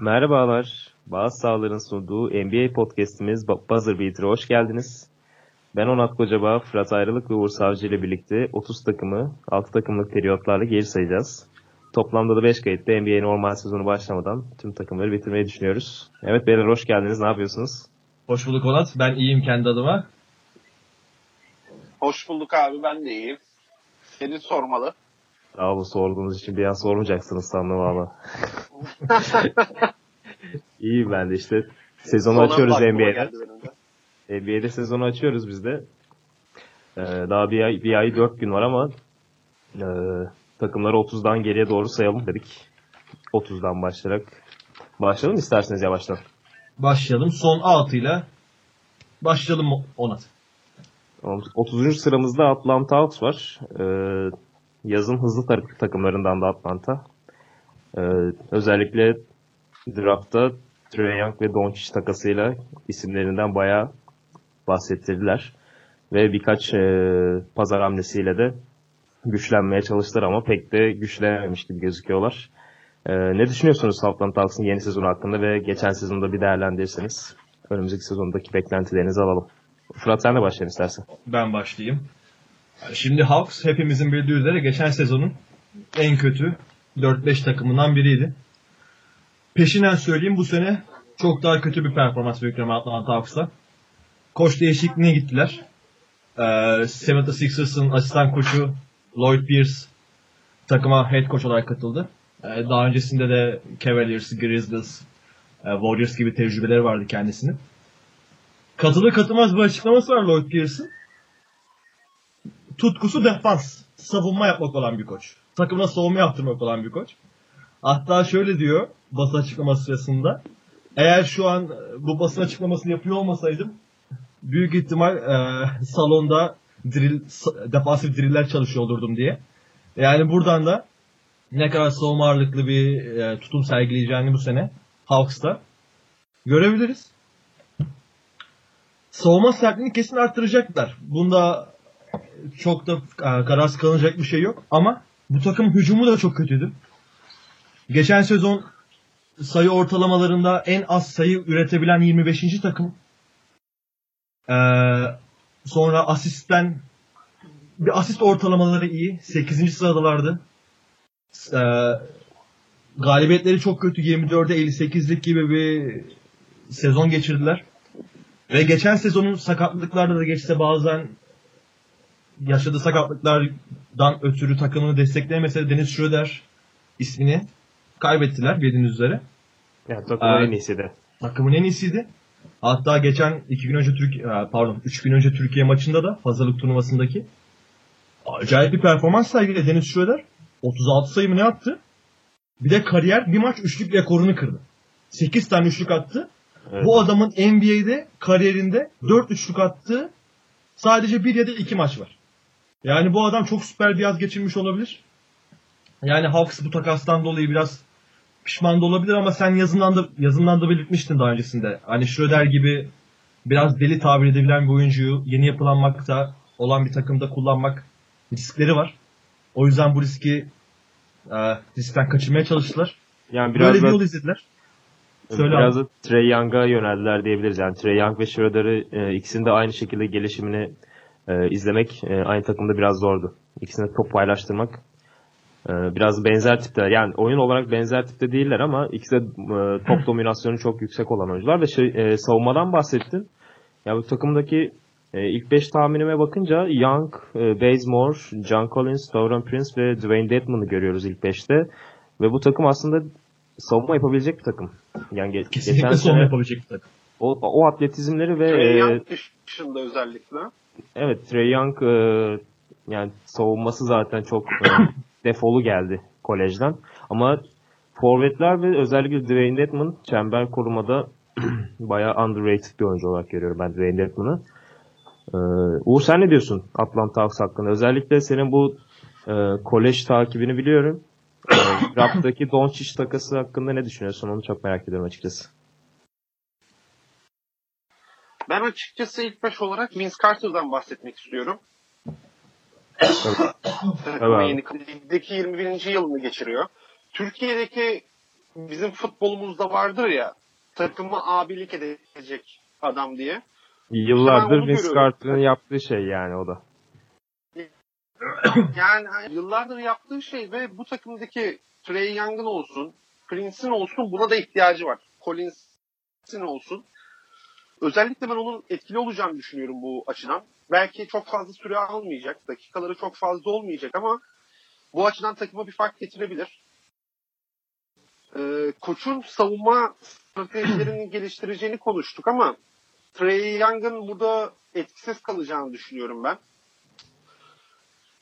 Merhabalar. Bazı sahaların sunduğu NBA podcastimiz Buzzer Beater'a hoş geldiniz. Ben Onat Kocabağ, Fırat Ayrılık ve Uğur Savcı ile birlikte 30 takımı 6 takımlık periyotlarla geri sayacağız. Toplamda da 5 kayıtta NBA normal sezonu başlamadan tüm takımları bitirmeyi düşünüyoruz. Evet beyler hoş geldiniz. Ne yapıyorsunuz? Hoş bulduk Onat. Ben iyiyim kendi adıma. Hoş bulduk abi ben de iyiyim. Seni sormalı. Sağ olun sorduğunuz için bir an sormayacaksınız sandım valla. İyi ben de işte. Sezonu Sonra açıyoruz NBA'de. NBA'de sezonu açıyoruz biz de. Ee, daha bir ay, bir ay dört gün var ama e, takımları 30'dan geriye doğru sayalım dedik. 30'dan başlayarak. Başlayalım isterseniz yavaştan. Başlayalım. Son 6 ile başlayalım Onat. 30. sıramızda Atlanta Hawks var. Ee, yazın hızlı takımlarından da Atlanta. Ee, özellikle draftta Trae Young ve Doncic takasıyla isimlerinden bayağı bahsettirdiler. Ve birkaç e, pazar hamlesiyle de güçlenmeye çalıştılar ama pek de güçlenememiş gibi gözüküyorlar. Ee, ne düşünüyorsunuz Atlanta Hawks'ın yeni sezonu hakkında ve geçen sezonda bir değerlendirirseniz önümüzdeki sezondaki beklentilerinizi alalım. Fırat sen de başlayalım istersen. Ben başlayayım. Şimdi Hawks hepimizin bildiği üzere geçen sezonun en kötü 4-5 takımından biriydi. Peşinden söyleyeyim bu sene çok daha kötü bir performans bekliyorum Atlanta Hawks'ta. Koç değişikliğine gittiler. Ee, 76ers'ın asistan koçu Lloyd Pierce takıma head coach olarak katıldı. Ee, daha öncesinde de Cavaliers, Grizzlies, e, Warriors gibi tecrübeleri vardı kendisinin. Katılır katılmaz bir açıklaması var Lloyd Pierce'ın. Tutkusu defans, savunma yapmak olan bir koç. Takımına savunma yaptırmak olan bir koç. Hatta şöyle diyor basın açıklaması sırasında. Eğer şu an e, bu basın açıklamasını yapıyor olmasaydım büyük ihtimal e, salonda drill, defansif driller çalışıyor olurdum diye. Yani buradan da ne kadar savunma ağırlıklı bir e, tutum sergileyeceğini bu sene Hawks'ta görebiliriz. Savunma sertliğini kesin arttıracaklar. Bunda çok da e, kararsız kalınacak bir şey yok. Ama bu takım hücumu da çok kötüydü. Geçen sezon sayı ortalamalarında en az sayı üretebilen 25. takım. Ee, sonra asistten bir asist ortalamaları iyi. 8. sıradalardı. Ee, galibiyetleri çok kötü. 24'e 58'lik gibi bir sezon geçirdiler. Ve geçen sezonun sakatlıklarda da geçse bazen yaşadığı sakatlıklardan ötürü takımını destekleyemese de Dennis Schroeder ismini kaybettiler bildiğiniz üzere. Yani takımın Evet. en iyisi de. Takımın en iyisiydi. Hatta geçen iki gün önce Türkiye pardon 3 gün önce Türkiye maçında da hazırlık turnuvasındaki acayip bir performans sergiledi Dennis Schroeder. 36 sayı mı ne attı? Bir de kariyer bir maç üçlük rekorunu kırdı. 8 tane üçlük attı. Evet. Bu adamın NBA'de kariyerinde 4 üçlük attığı sadece bir ya da iki maç var. Yani bu adam çok süper bir yaz geçirmiş olabilir. Yani Hawks bu takastan dolayı biraz pişman da olabilir ama sen yazından da yazından da belirtmiştin daha öncesinde. Hani Schroeder gibi biraz deli tabir edebilen bir oyuncuyu yeni yapılanmakta olan bir takımda kullanmak riskleri var. O yüzden bu riski e, riskten kaçırmaya çalıştılar. Yani biraz Böyle bir yol izlediler. Söyle biraz abi. da Trey Young'a yöneldiler diyebiliriz. Yani Trey Young ve Schroeder'ı e, ikisinin de aynı şekilde gelişimini e, izlemek e, aynı takımda biraz zordu. İkisine top paylaştırmak e, biraz benzer tipte. Yani oyun olarak benzer tipte değiller ama ikisi de e, top dominasyonu çok yüksek olan oyuncular ve şey, e, savunmadan bahsettin. Ya bu takımdaki e, ilk 5 tahminime bakınca Young, e, Bazemore, John Collins, Tauron Prince ve Dwayne Dedman'ı görüyoruz ilk 5'te. Ve bu takım aslında savunma yapabilecek bir takım. Yani ge- Kesinlikle geçen sene yapabilecek bir takım. o, o atletizmleri ve Trae e, Young dışında özellikle. Evet Trey Young e, yani savunması zaten çok e, defolu geldi kolejden. Ama forvetler ve özellikle Dwayne Dedman çember korumada bayağı underrated bir oyuncu olarak görüyorum ben Dwayne Dedman'ı. Ee, Uğur sen ne diyorsun Atlanta Hawks hakkında? Özellikle senin bu e, kolej takibini biliyorum. E, draft'taki Doncic takası hakkında ne düşünüyorsun? Onu çok merak ediyorum açıkçası. Ben açıkçası ilk baş olarak Vince Carter'dan bahsetmek istiyorum. Tabii. Takımın yeni ligdeki 21. yılını geçiriyor. Türkiye'deki bizim futbolumuzda vardır ya takımı abilik edecek adam diye. Yıllardır onu Vince. Carter'ın yaptığı şey yani o da. Yani hani yıllardır yaptığı şey ve bu takımdaki Trey Young'ın olsun, Prince'in olsun buna da ihtiyacı var. Collins'in olsun. Özellikle ben onun etkili olacağını düşünüyorum bu açıdan. Belki çok fazla süre almayacak, dakikaları çok fazla olmayacak ama bu açıdan takıma bir fark getirebilir. Ee, koçun savunma stratejilerini geliştireceğini konuştuk ama Trey Young'ın burada etkisiz kalacağını düşünüyorum ben.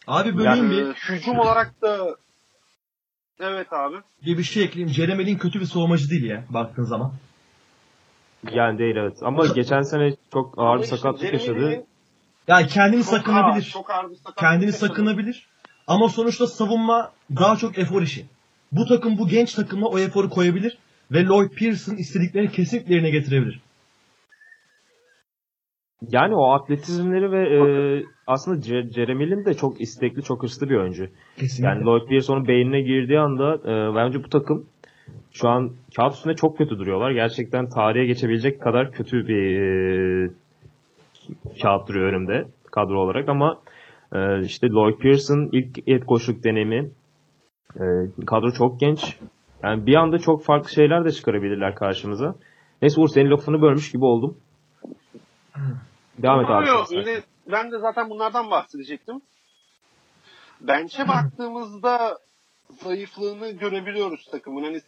Abi böleyim Yani, bir. hücum olarak da evet abi. Bir, bir şey ekleyeyim. Jeremy Lin kötü bir savunmacı değil ya baktığın zaman. Yani değil evet. Ama geçen sene çok ağır bir sakatlık yaşadı. Yani kendini çok ağır, sakınabilir. çok ağır bir sakatlık Kendini yaşadı. sakınabilir. Ama sonuçta savunma daha çok efor işi. Bu takım bu genç takımla o eforu koyabilir ve Lloyd Pearson istediklerini kesinlikle yerine getirebilir. Yani o atletizmleri ve e, aslında Ce- Jeremy Lin de çok istekli, çok hırslı bir oyuncu. Kesinlikle. Yani Lloyd Pearson'un beynine girdiği anda e, bence bu takım şu an kağıt üstünde çok kötü duruyorlar. Gerçekten tarihe geçebilecek kadar kötü bir e, kağıt duruyor önümde kadro olarak ama e, işte Lloyd Pearson ilk head coachluk deneyimi e, kadro çok genç. Yani bir anda çok farklı şeyler de çıkarabilirler karşımıza. Neyse Uğur senin lafını bölmüş gibi oldum. Devam et abi. Yok, ben de zaten bunlardan bahsedecektim. Bench'e baktığımızda zayıflığını görebiliyoruz takımın. Hani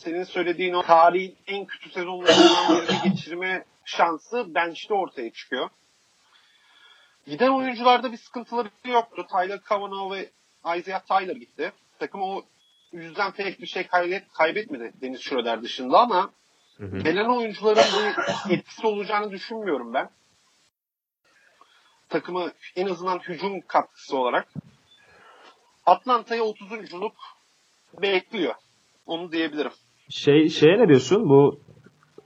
senin söylediğin o tarihin en kötü sezonlarından birini geçirme şansı bench'te ortaya çıkıyor. Giden oyuncularda bir sıkıntıları yoktu. Tyler Cavanaugh ve Isaiah Tyler gitti. Takım o yüzden pek bir şey kaybet, kaybetmedi Deniz Schroeder dışında ama Hı hı. gelen oyuncuların bir etkisi olacağını düşünmüyorum ben. Takımı en azından hücum katkısı olarak. Atlanta'ya 30'unculuk bekliyor. Onu diyebilirim. Şey şeye ne diyorsun? Bu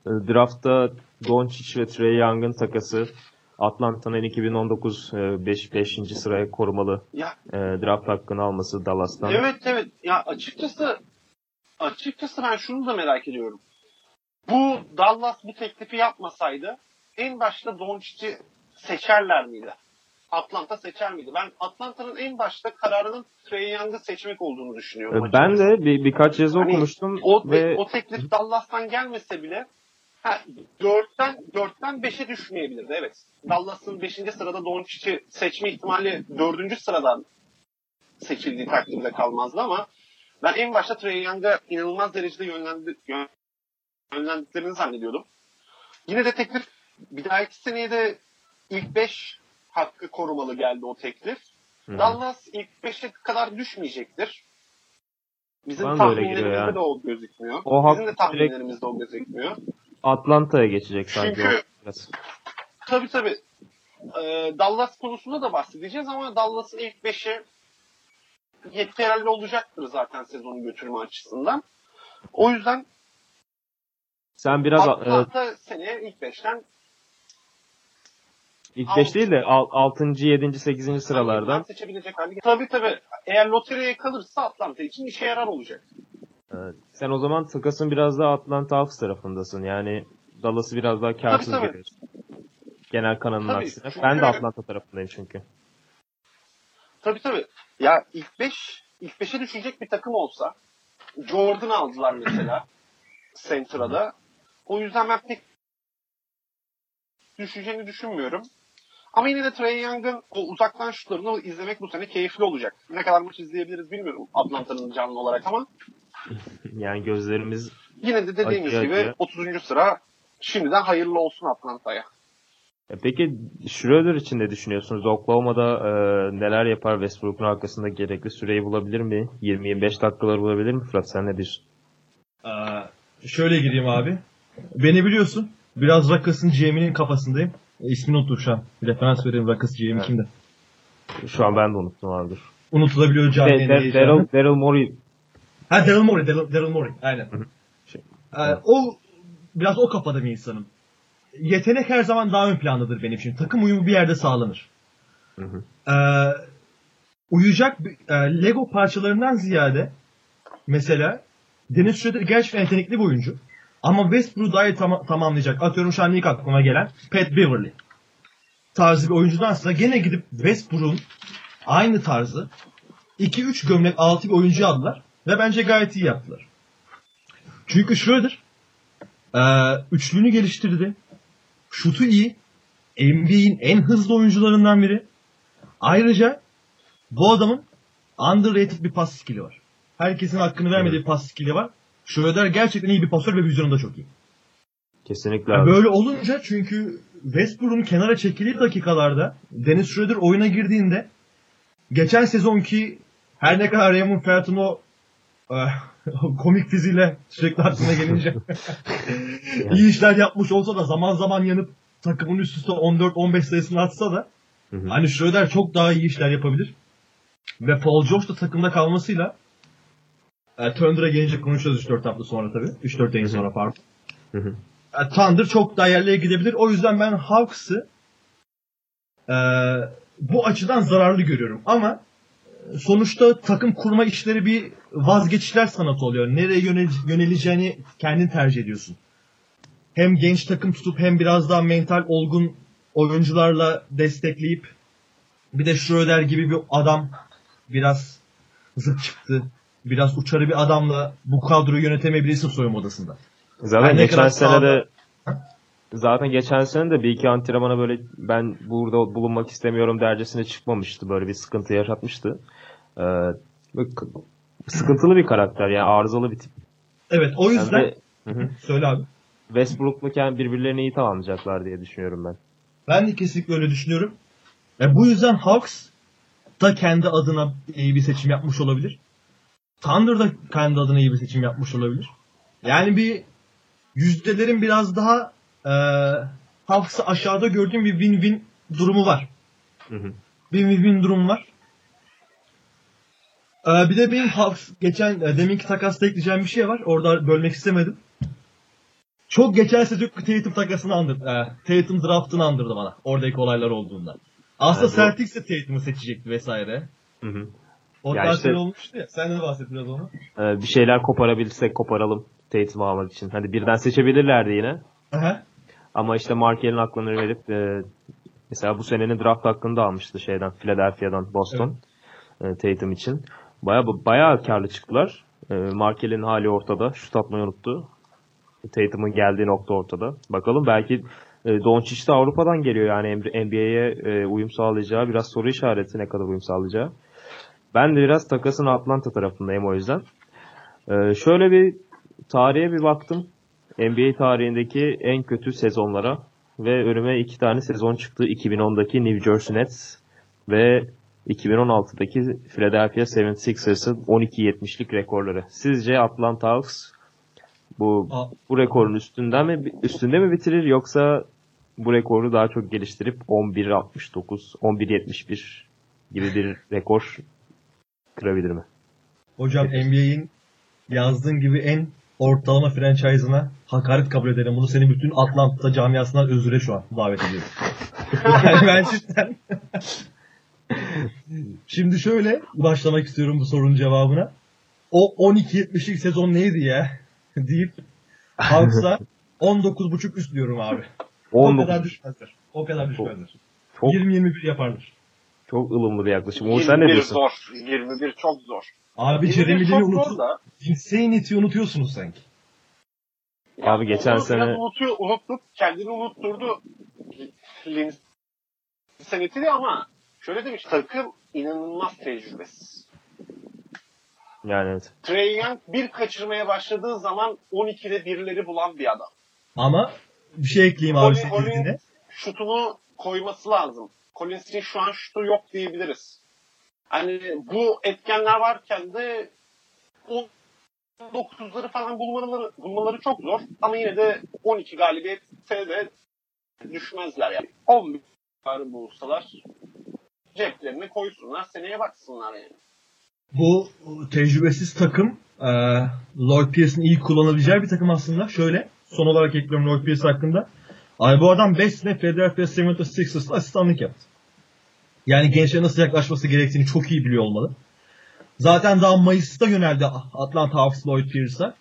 e, draftta Doncic ve Trey Young'ın takası Atlanta'nın 2019 5. 5. sıraya korumalı Ya e, draft hakkını alması Dallas'tan. evet evet. Ya açıkçası açıkçası ben şunu da merak ediyorum. Bu Dallas bu teklifi yapmasaydı en başta Doncic'i seçerler miydi? Atlanta seçer miydi? Ben Atlanta'nın en başta kararının Trey Young'ı seçmek olduğunu düşünüyorum. E, Ben açıkçası. de bir, birkaç yazı Hani okumuştum O, ve o teklif Dallas'tan gelmese bile ha, 4'ten 4'ten 5'e düşmeyebilirdi evet. Dallas'ın 5. sırada Doncic'i seçme ihtimali 4. sıradan seçildiği takdirde kalmazdı ama ben en başta Trey Young'a inanılmaz derecede yönlendi, yön- yönlendiklerini zannediyordum. Yine de teklif bir dahaki seneye de ilk 5 hakkı korumalı geldi o teklif. Hı. Dallas ilk 5'e kadar düşmeyecektir. Bizim Bana tahminlerimizde yani. de o gözükmüyor. O Bizim de tahminlerimizde o gözükmüyor. Atlanta'ya geçecek sanki Çünkü- biraz. Tabii tabii. Ee, Dallas konusunda da bahsedeceğiz ama Dallas'ın ilk 5'i yeterli olacaktır zaten sezonu götürme açısından. O yüzden Sen biraz e, Atlanta seneye ilk 5'ten ilk Alt- 5 değil de 6. 7. 8. sıralardan seçebilecek hale Tabii tabii. Eğer loteriye kalırsa Atlanta için işe yarar olacak. Evet. Sen o zaman takasın biraz daha Atlanta Hawks tarafındasın. Yani Dallas'ı biraz daha karsız Tabii, tabii. görüyorsun. Genel kanalın Tabii, aksine. çünkü- Ben de Atlanta tarafındayım çünkü. Tabii tabii. Ya ilk 5 ilk 5'e düşecek bir takım olsa Jordan aldılar mesela Centra'da. O yüzden ben pek düşeceğini düşünmüyorum. Ama yine de Trey Young'ın o uzaktan şutlarını izlemek bu sene keyifli olacak. Ne kadar maç izleyebiliriz bilmiyorum Atlanta'nın canlı olarak ama Yani gözlerimiz yine de dediğimiz Acı gibi acı. 30. sıra şimdiden hayırlı olsun Atlanta'ya. E Peki Schroeder için ne düşünüyorsunuz? Oklahoma'da e, neler yapar Westbrook'un arkasında gerekli süreyi bulabilir mi? 20-25 dakikalar bulabilir mi Fırat? Sen ne diyorsun? Ee, şöyle gireyim abi. Beni biliyorsun. Biraz Rakas'ın GM'inin kafasındayım. İsmini unuttum şu an. Referans vereyim Rakas GM Evet. kimde? Şu an ben de unuttum dur. Unutulabiliyor De- canlı De- heyecanı. Daryl, Daryl Morey Ha Daryl Morey, Daryl, Daryl Morey. Aynen. hı. Şey, Ee, o biraz o kafada bir insanım. Yetenek her zaman daha ön plandadır benim için. Takım uyumu bir yerde sağlanır. Hı hı. Ee, uyuyacak e, Lego parçalarından ziyade mesela Dennis Schroeder gerçekten yetenekli bir oyuncu. Ama Westbrook'u daha iyi tam- tamamlayacak. Atıyorum şu an ilk aklıma gelen Pat Beverly tarzı bir oyuncudansa gene gidip Westbrook'un aynı tarzı 2-3 gömlek altı bir oyuncu aldılar. Ve bence gayet iyi yaptılar. Çünkü Schroeder e, üçlüğünü geliştirdi. Şutu iyi. NBA'in en hızlı oyuncularından biri. Ayrıca bu adamın underrated bir pas skill'i var. Herkesin hakkını vermediği bir pas skill'i var. Schroeder gerçekten iyi bir pasör ve vizyonu da çok iyi. Kesinlikle Yani abi. böyle olunca çünkü Westbrook'un kenara çekildiği dakikalarda Dennis Schroeder oyuna girdiğinde geçen sezonki her ne kadar Raymond Felton o eh, komik fiziğiyle sürekli aklına gelince iyi işler yapmış olsa da zaman zaman yanıp takımın üst üste 14-15 sayısını atsa da Hı hı. hani Schroeder çok daha iyi işler yapabilir. Ve Paul George da takımda kalmasıyla e, Thunder'a gelince konuşacağız 3-4 hafta sonra tabii. 3-4 ayın sonra pardon. Hı hı. E, Thunder çok daha yerlere gidebilir. O yüzden ben Hawks'ı e, bu açıdan zararlı görüyorum. Ama e, sonuçta takım kurma işleri bir vazgeçişler sanatı oluyor. Nereye yönel- yöneleceğini kendin tercih ediyorsun. Hem genç takım tutup hem biraz daha mental olgun oyuncularla destekleyip bir de Schroeder gibi bir adam biraz zıt çıktı. Biraz uçarı bir adamla bu kadroyu yönetemeyebilirsin soyunma odasında. Zaten ne geçen sene de zaten geçen sene de bir iki antrenmana böyle ben burada bulunmak istemiyorum dercesine çıkmamıştı. Böyle bir sıkıntı yaşatmıştı. Ee, sıkıntılı bir karakter yani arızalı bir tip. Evet o yüzden Yani hı. söyle abi. Westbrook'la kendi birbirlerini iyi tamamlayacaklar diye düşünüyorum ben. Ben de kesinlikle öyle düşünüyorum. E, bu yüzden Hawks da kendi adına iyi bir seçim yapmış olabilir. Thunder da kendi adına iyi bir seçim yapmış olabilir. Yani bir yüzdelerin biraz daha e, Hawks'ı aşağıda gördüğüm bir win-win durumu var. Hı hı. Win-win durum var. E, bir de benim Hawks geçen e, deminki takasta ekleyeceğim bir şey var. Orada bölmek istemedim. Çok geçen sezon Tatum takasını andırdı. E, Tatum draftını andırdı bana. Oradaki olaylar olduğunda. Aslında bu- Celtics de Tatum'u seçecekti vesaire. Hı hı. O Ya tarz işte- olmuştu ya. Sen de bahset biraz onu. Ee, bir şeyler koparabilirsek koparalım Tatum'u almak için. Hadi birden seçebilirlerdi yine. Aha. Ama işte Markel'in aklını verip e, mesela bu senenin draft hakkını da almıştı şeyden Philadelphia'dan Boston e, Tatum için. Baya baya karlı çıktılar. E, Markel'in hali ortada. Şut atmayı unuttu. Tatum'un geldiği nokta ortada. Bakalım belki e, Doncic de Avrupa'dan geliyor yani NBA'ye e, uyum sağlayacağı biraz soru işareti ne kadar uyum sağlayacağı. Ben de biraz takasın Atlanta tarafındayım o yüzden. E, şöyle bir tarihe bir baktım. NBA tarihindeki en kötü sezonlara ve önüme iki tane sezon çıktı. 2010'daki New Jersey Nets ve 2016'daki Philadelphia 76ers'ın 12-70'lik rekorları. Sizce Atlanta Hawks bu bu rekorun üstünden mi üstünde mi bitirir yoksa bu rekoru daha çok geliştirip 11-69, 11-71 gibi bir rekor kırabilir mi? Hocam NBA'in yazdığın gibi en ortalama franchise'ına hakaret kabul ederim. Bunu senin bütün Atlanta camiasından özüre şu an davet ediyorum. yani ben cidden Şimdi şöyle başlamak istiyorum bu sorunun cevabına. O 12-70'lik sezon neydi ya? deyip Hawks'a 19.5 üst diyorum abi. O 19 kadar düşmezler. O kadar düşmezler. çok 20-21 yaparlar. Çok ılımlı bir yaklaşım. Uğur sen ne 21 diyorsun? zor. 21 çok zor. Abi 21 Jeremy çok Lin'i zor unut. da. Insanity'yi unutuyorsunuz sanki. Abi geçen onu sene- unutuyor, unuttuk. Kendini unutturdu. Lin senetini ama şöyle demiş takım inanılmaz tecrübesiz. Yani evet. Trey Young bir kaçırmaya başladığı zaman 12'de birileri bulan bir adam. Ama bir şey ekleyeyim abi Colin- senin Colin dediğine. şutunu koyması lazım. Collins'in şu an şutu yok diyebiliriz. Hani bu etkenler varken de 19'ları falan bulmaları, bulmaları çok zor. Ama yine de 12 galibiyette de düşmezler yani. 11 civarı bulsalar ceplerine koysunlar seneye baksınlar yani. Bu tecrübesiz takım e, Lloyd Pierce'in iyi kullanabileceği bir takım aslında. Şöyle son olarak ekliyorum Lloyd Pierce hakkında. Ay bu adam 5 sene Philadelphia 76ers'la asistanlık yaptı. Yani gençlere nasıl yaklaşması gerektiğini çok iyi biliyor olmalı. Zaten daha Mayıs'ta yöneldi Atlanta Hawks Lloyd Pierce'a.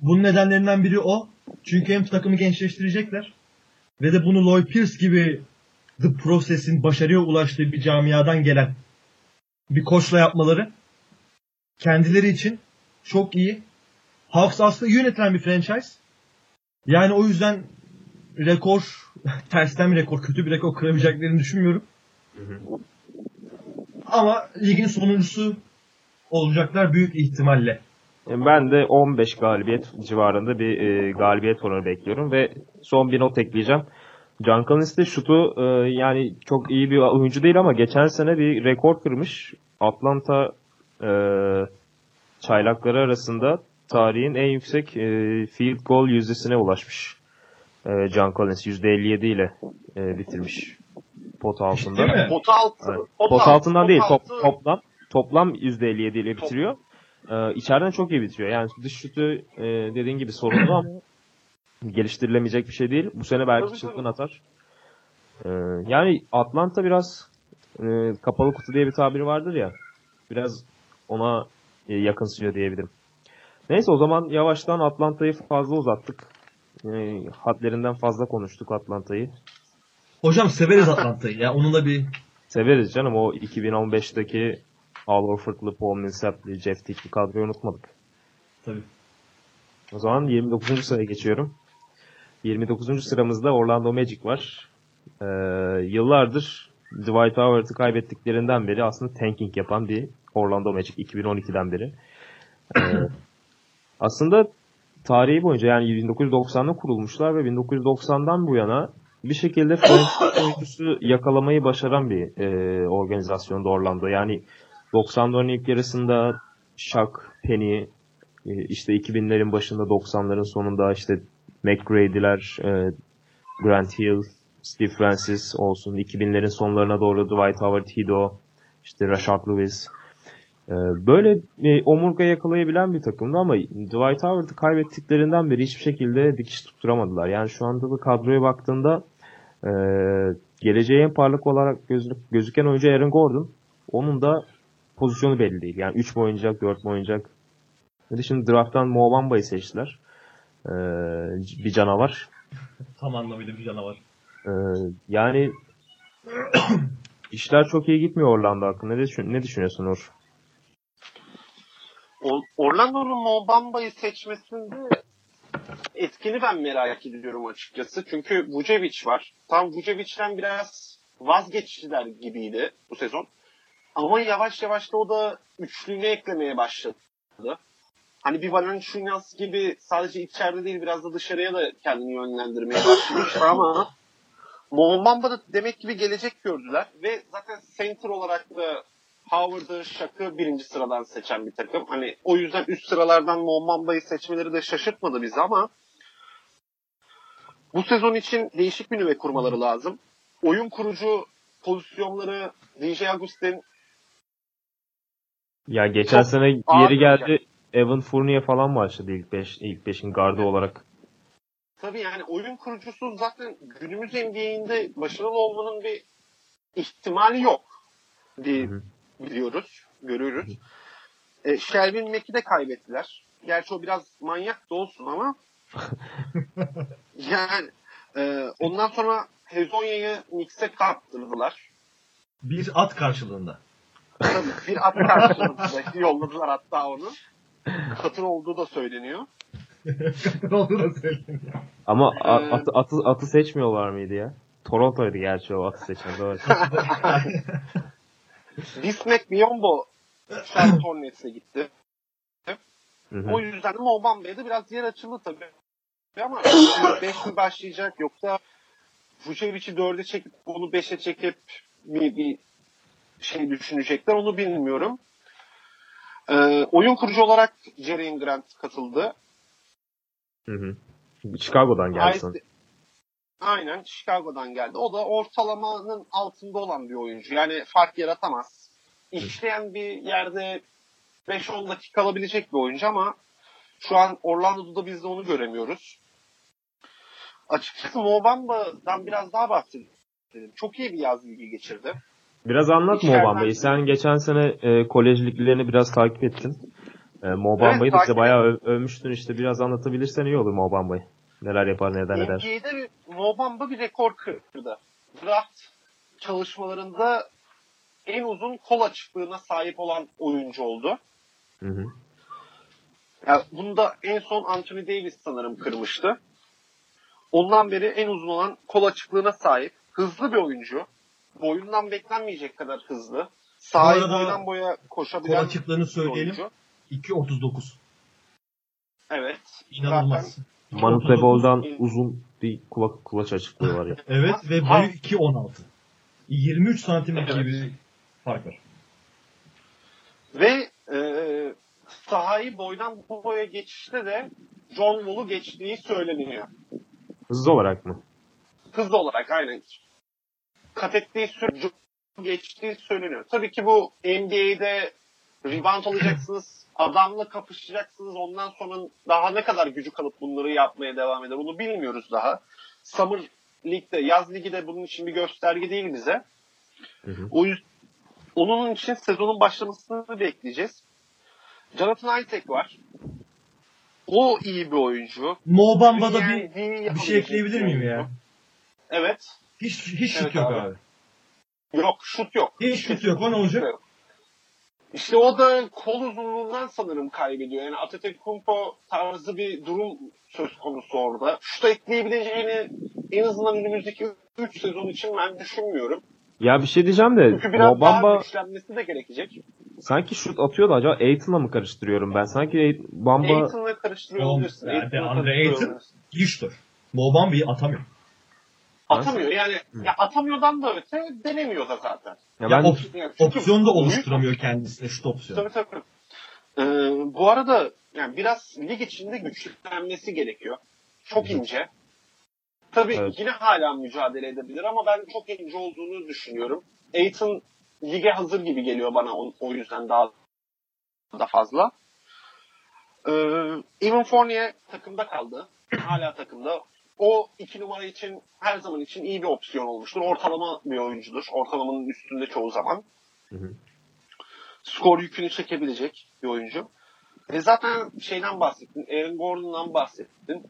Bunun nedenlerinden biri o. Çünkü hem takımı gençleştirecekler ve de bunu Lloyd Pierce gibi The Process'in başarıya ulaştığı bir camiadan gelen bir koçla yapmaları kendileri için çok iyi. Hawks aslında yönetilen bir franchise. Yani o yüzden rekor, tersten bir rekor, kötü bir rekor kıramayacaklarını düşünmüyorum. Hı hı. Ama ligin sonuncusu olacaklar büyük ihtimalle. Ben de 15 galibiyet civarında bir e, galibiyet oranı bekliyorum ve son bir not ekleyeceğim. Can de şutu e, yani çok iyi bir oyuncu değil ama geçen sene bir rekor kırmış. Atlanta e, çaylakları arasında tarihin en yüksek e, field goal yüzdesine ulaşmış. E, John Collins %57 ile e, bitirmiş pot altında. Pot altı. Evet. Pot, pot altından pot değil, altı. top, toplam toplam %57 ile bitiriyor. Ee, içeriden çok iyi bitiriyor. Yani dış şutu e, dediğin gibi sorunlu ama geliştirilemeyecek bir şey değil. Bu sene belki çılgın atar. Ee, yani Atlanta biraz e, kapalı kutu diye bir tabiri vardır ya. Biraz ona e, yakınsıyor diyebilirim. Neyse o zaman yavaştan Atlanta'yı fazla uzattık. E, hadlerinden fazla konuştuk Atlanta'yı. Hocam severiz Atlanta'yı ya. Onunla bir severiz canım. O 2015'teki Al Horford'lu, Paul Millsap'li, Jeff Teague'li kadroyu unutmadık. Tabii. O zaman 29. sıraya geçiyorum. 29. sıramızda Orlando Magic var. Ee, yıllardır Dwight Howard'ı kaybettiklerinden beri aslında tanking yapan bir Orlando Magic 2012'den beri. Ee, aslında tarihi boyunca yani 1990'da kurulmuşlar ve 1990'dan bu yana bir şekilde franchise oyuncusu yakalamayı başaran bir e, organizasyonda Orlando. Yani 90'ların ilk yarısında Shaq, Penny, e, işte 2000'lerin başında 90'ların sonunda işte McGrady'ler, e, Grant Hill, Steve Francis olsun. 2000'lerin sonlarına doğru Dwight Howard, Hido, işte Rashard Lewis. E, böyle omurga yakalayabilen bir takımdı ama Dwight Howard'ı kaybettiklerinden beri hiçbir şekilde dikiş tutturamadılar. Yani şu anda da kadroya baktığında geleceğe en parlak olarak gözüken oyuncu Aaron Gordon. Onun da pozisyonu belli değil. Yani 3 mü oynayacak, 4 mü oynayacak. Şimdi drafttan Mo Bamba'yı seçtiler. Ee, bir canavar. Tam anlamıyla bir canavar. Ee, yani işler çok iyi gitmiyor Orlando hakkında. Ne, düşün, ne düşünüyorsun Uğur? Orlando'nun Mo Bamba'yı seçmesinde etkini ben merak ediyorum açıkçası. Çünkü Vucevic var. Tam Vucevic'ten biraz vazgeçtiler gibiydi bu sezon. Ama yavaş yavaş da o da üçlüğünü eklemeye başladı. Hani bir Valanciunas gibi sadece içeride değil biraz da dışarıya da kendini yönlendirmeye başlamış ama Mombamba da demek gibi gelecek gördüler ve zaten center olarak da Howard'ı, Shaq'ı birinci sıradan seçen bir takım. Hani o yüzden üst sıralardan Mombamba'yı seçmeleri de şaşırtmadı bizi ama bu sezon için değişik bir nüve kurmaları lazım. Oyun kurucu pozisyonları DJ Agustin ya geçen Çok sene yeri geldi yani. Evan Fournier falan başladı ilk 5 ilk 5'in gardı evet. olarak. Tabii yani oyun kurucusu zaten günümüz NBA'inde başarılı olmanın bir ihtimali yok diye Hı-hı. Biliyoruz, görüyoruz. E, Shelvin Mack'i de kaybettiler. Gerçi o biraz manyak da olsun ama yani e, ondan sonra Hezonya'yı Knicks'e kaptırdılar. Bir at karşılığında. Tabii bir at karşılığında yolladılar hatta onu. Katır olduğu da söyleniyor. Katır olduğu da söyleniyor. Ama ee, atı, atı, atı seçmiyorlar mıydı ya? Toronto'ydu gerçi o atı seçen doğru. Bismack Biyombo Charlotte Hornets'e gitti. O yüzden de Moban Bey'de biraz yer açıldı tabii. Ama 5 mi başlayacak yoksa Vucevic'i 4'e çekip onu 5'e çekip mi bir şey düşünecekler onu bilmiyorum. E, oyun kurucu olarak Jerry Grant katıldı. Hı hı. Chicago'dan geldi sanırım. Aynen Chicago'dan geldi. O da ortalamanın altında olan bir oyuncu. Yani fark yaratamaz. İşleyen bir yerde 5-10 dakika kalabilecek bir oyuncu ama şu an Orlando'da biz de onu göremiyoruz. Açıkçası Mobamba'dan biraz daha bahsedelim. Çok iyi bir yaz ligi geçirdi. Biraz anlat İçeriden- Mo Bamba'yı. Sen geçen sene e, kolej liglerini biraz takip ettin. E, Mo Bamba'yı da bize bayağı öv- övmüştün işte. Biraz anlatabilirsen iyi olur Mo Bamba'yı. Neler yapar, neler eder. NBA'de bir Mobamba bir rekor kırdı. Draft çalışmalarında en uzun kol açıklığına sahip olan oyuncu oldu. Hı hı. Yani bunu da en son Anthony Davis sanırım kırmıştı. Ondan beri en uzun olan kol açıklığına sahip. Hızlı bir oyuncu. Boyundan beklenmeyecek kadar hızlı. Sahip boydan boya Kol koşabilen açıklığını bir söyleyelim. oyuncu. 2.39. Evet. İnanılmaz. Manu 2.39. Febol'dan uzun bir kulak, kulaç açıklığı var ya. Evet ve boyu 2.16. 23 santim gibi bir fark var. Ve e, sahayı boydan boya geçişte de John Wall'u geçtiği söyleniyor. Hızlı olarak mı? Hızlı olarak aynen. Kat ettiği süre geçtiği söyleniyor. Tabii ki bu NBA'de rebound alacaksınız, adamla kapışacaksınız. Ondan sonra daha ne kadar gücü kalıp bunları yapmaya devam eder bunu bilmiyoruz daha. Summer League'de, yaz ligi de bunun için bir gösterge değil bize. Hı hı. O yüzden onun için sezonun başlamasını bekleyeceğiz. Jonathan Isaac var. O iyi bir oyuncu. Mo Bamba'da bir, Dünyanın bir şey ekleyebilir miyim ya? Evet. Hiç hiç şut Evet yok abi. abi. Yok şut yok. Hiç şut yok. O ne olacak? Yok. İşte o da kol uzunluğundan sanırım kaybediyor. Yani Antetokounmpo tarzı bir durum söz konusu orada. Şuta ekleyebileceğini en azından önümüzdeki 3 sezon için ben düşünmüyorum. Ya bir şey diyeceğim de Çünkü biraz Mo Bamba daha güçlenmesi de gerekecek. sanki şut atıyordu acaba Aiton'la mı karıştırıyorum ben? Sanki Ait- Bamba Aiton'la karıştırıyor olabilirsin. yani Aiton'la Andre olabilirsin. İyi şutör. Mo Bamba'yı atamıyor. Atamıyor yani. Ya atamıyordan da öte denemiyor da zaten. ya Ya ben op- Yani opsiyon da büyük- oluşturamıyor kendisine şut opsiyonu. Tabii tabii. Ee, bu arada yani biraz lig içinde güçlenmesi gerekiyor. Çok ince. Tabii Evet. yine hala mücadele edebilir ama ben çok ince olduğunu düşünüyorum. Aiton lige hazır gibi geliyor bana o, o yüzden daha da fazla. Ee, Evan Fournier takımda kaldı. Hala takımda. O iki numara için her zaman için iyi bir opsiyon olmuştur. Ortalama bir oyuncudur. Ortalamanın üstünde çoğu zaman Hı hı. skor yükünü çekebilecek bir oyuncu. E zaten şeyden bahsettin, Aaron Gordon'dan bahsettin.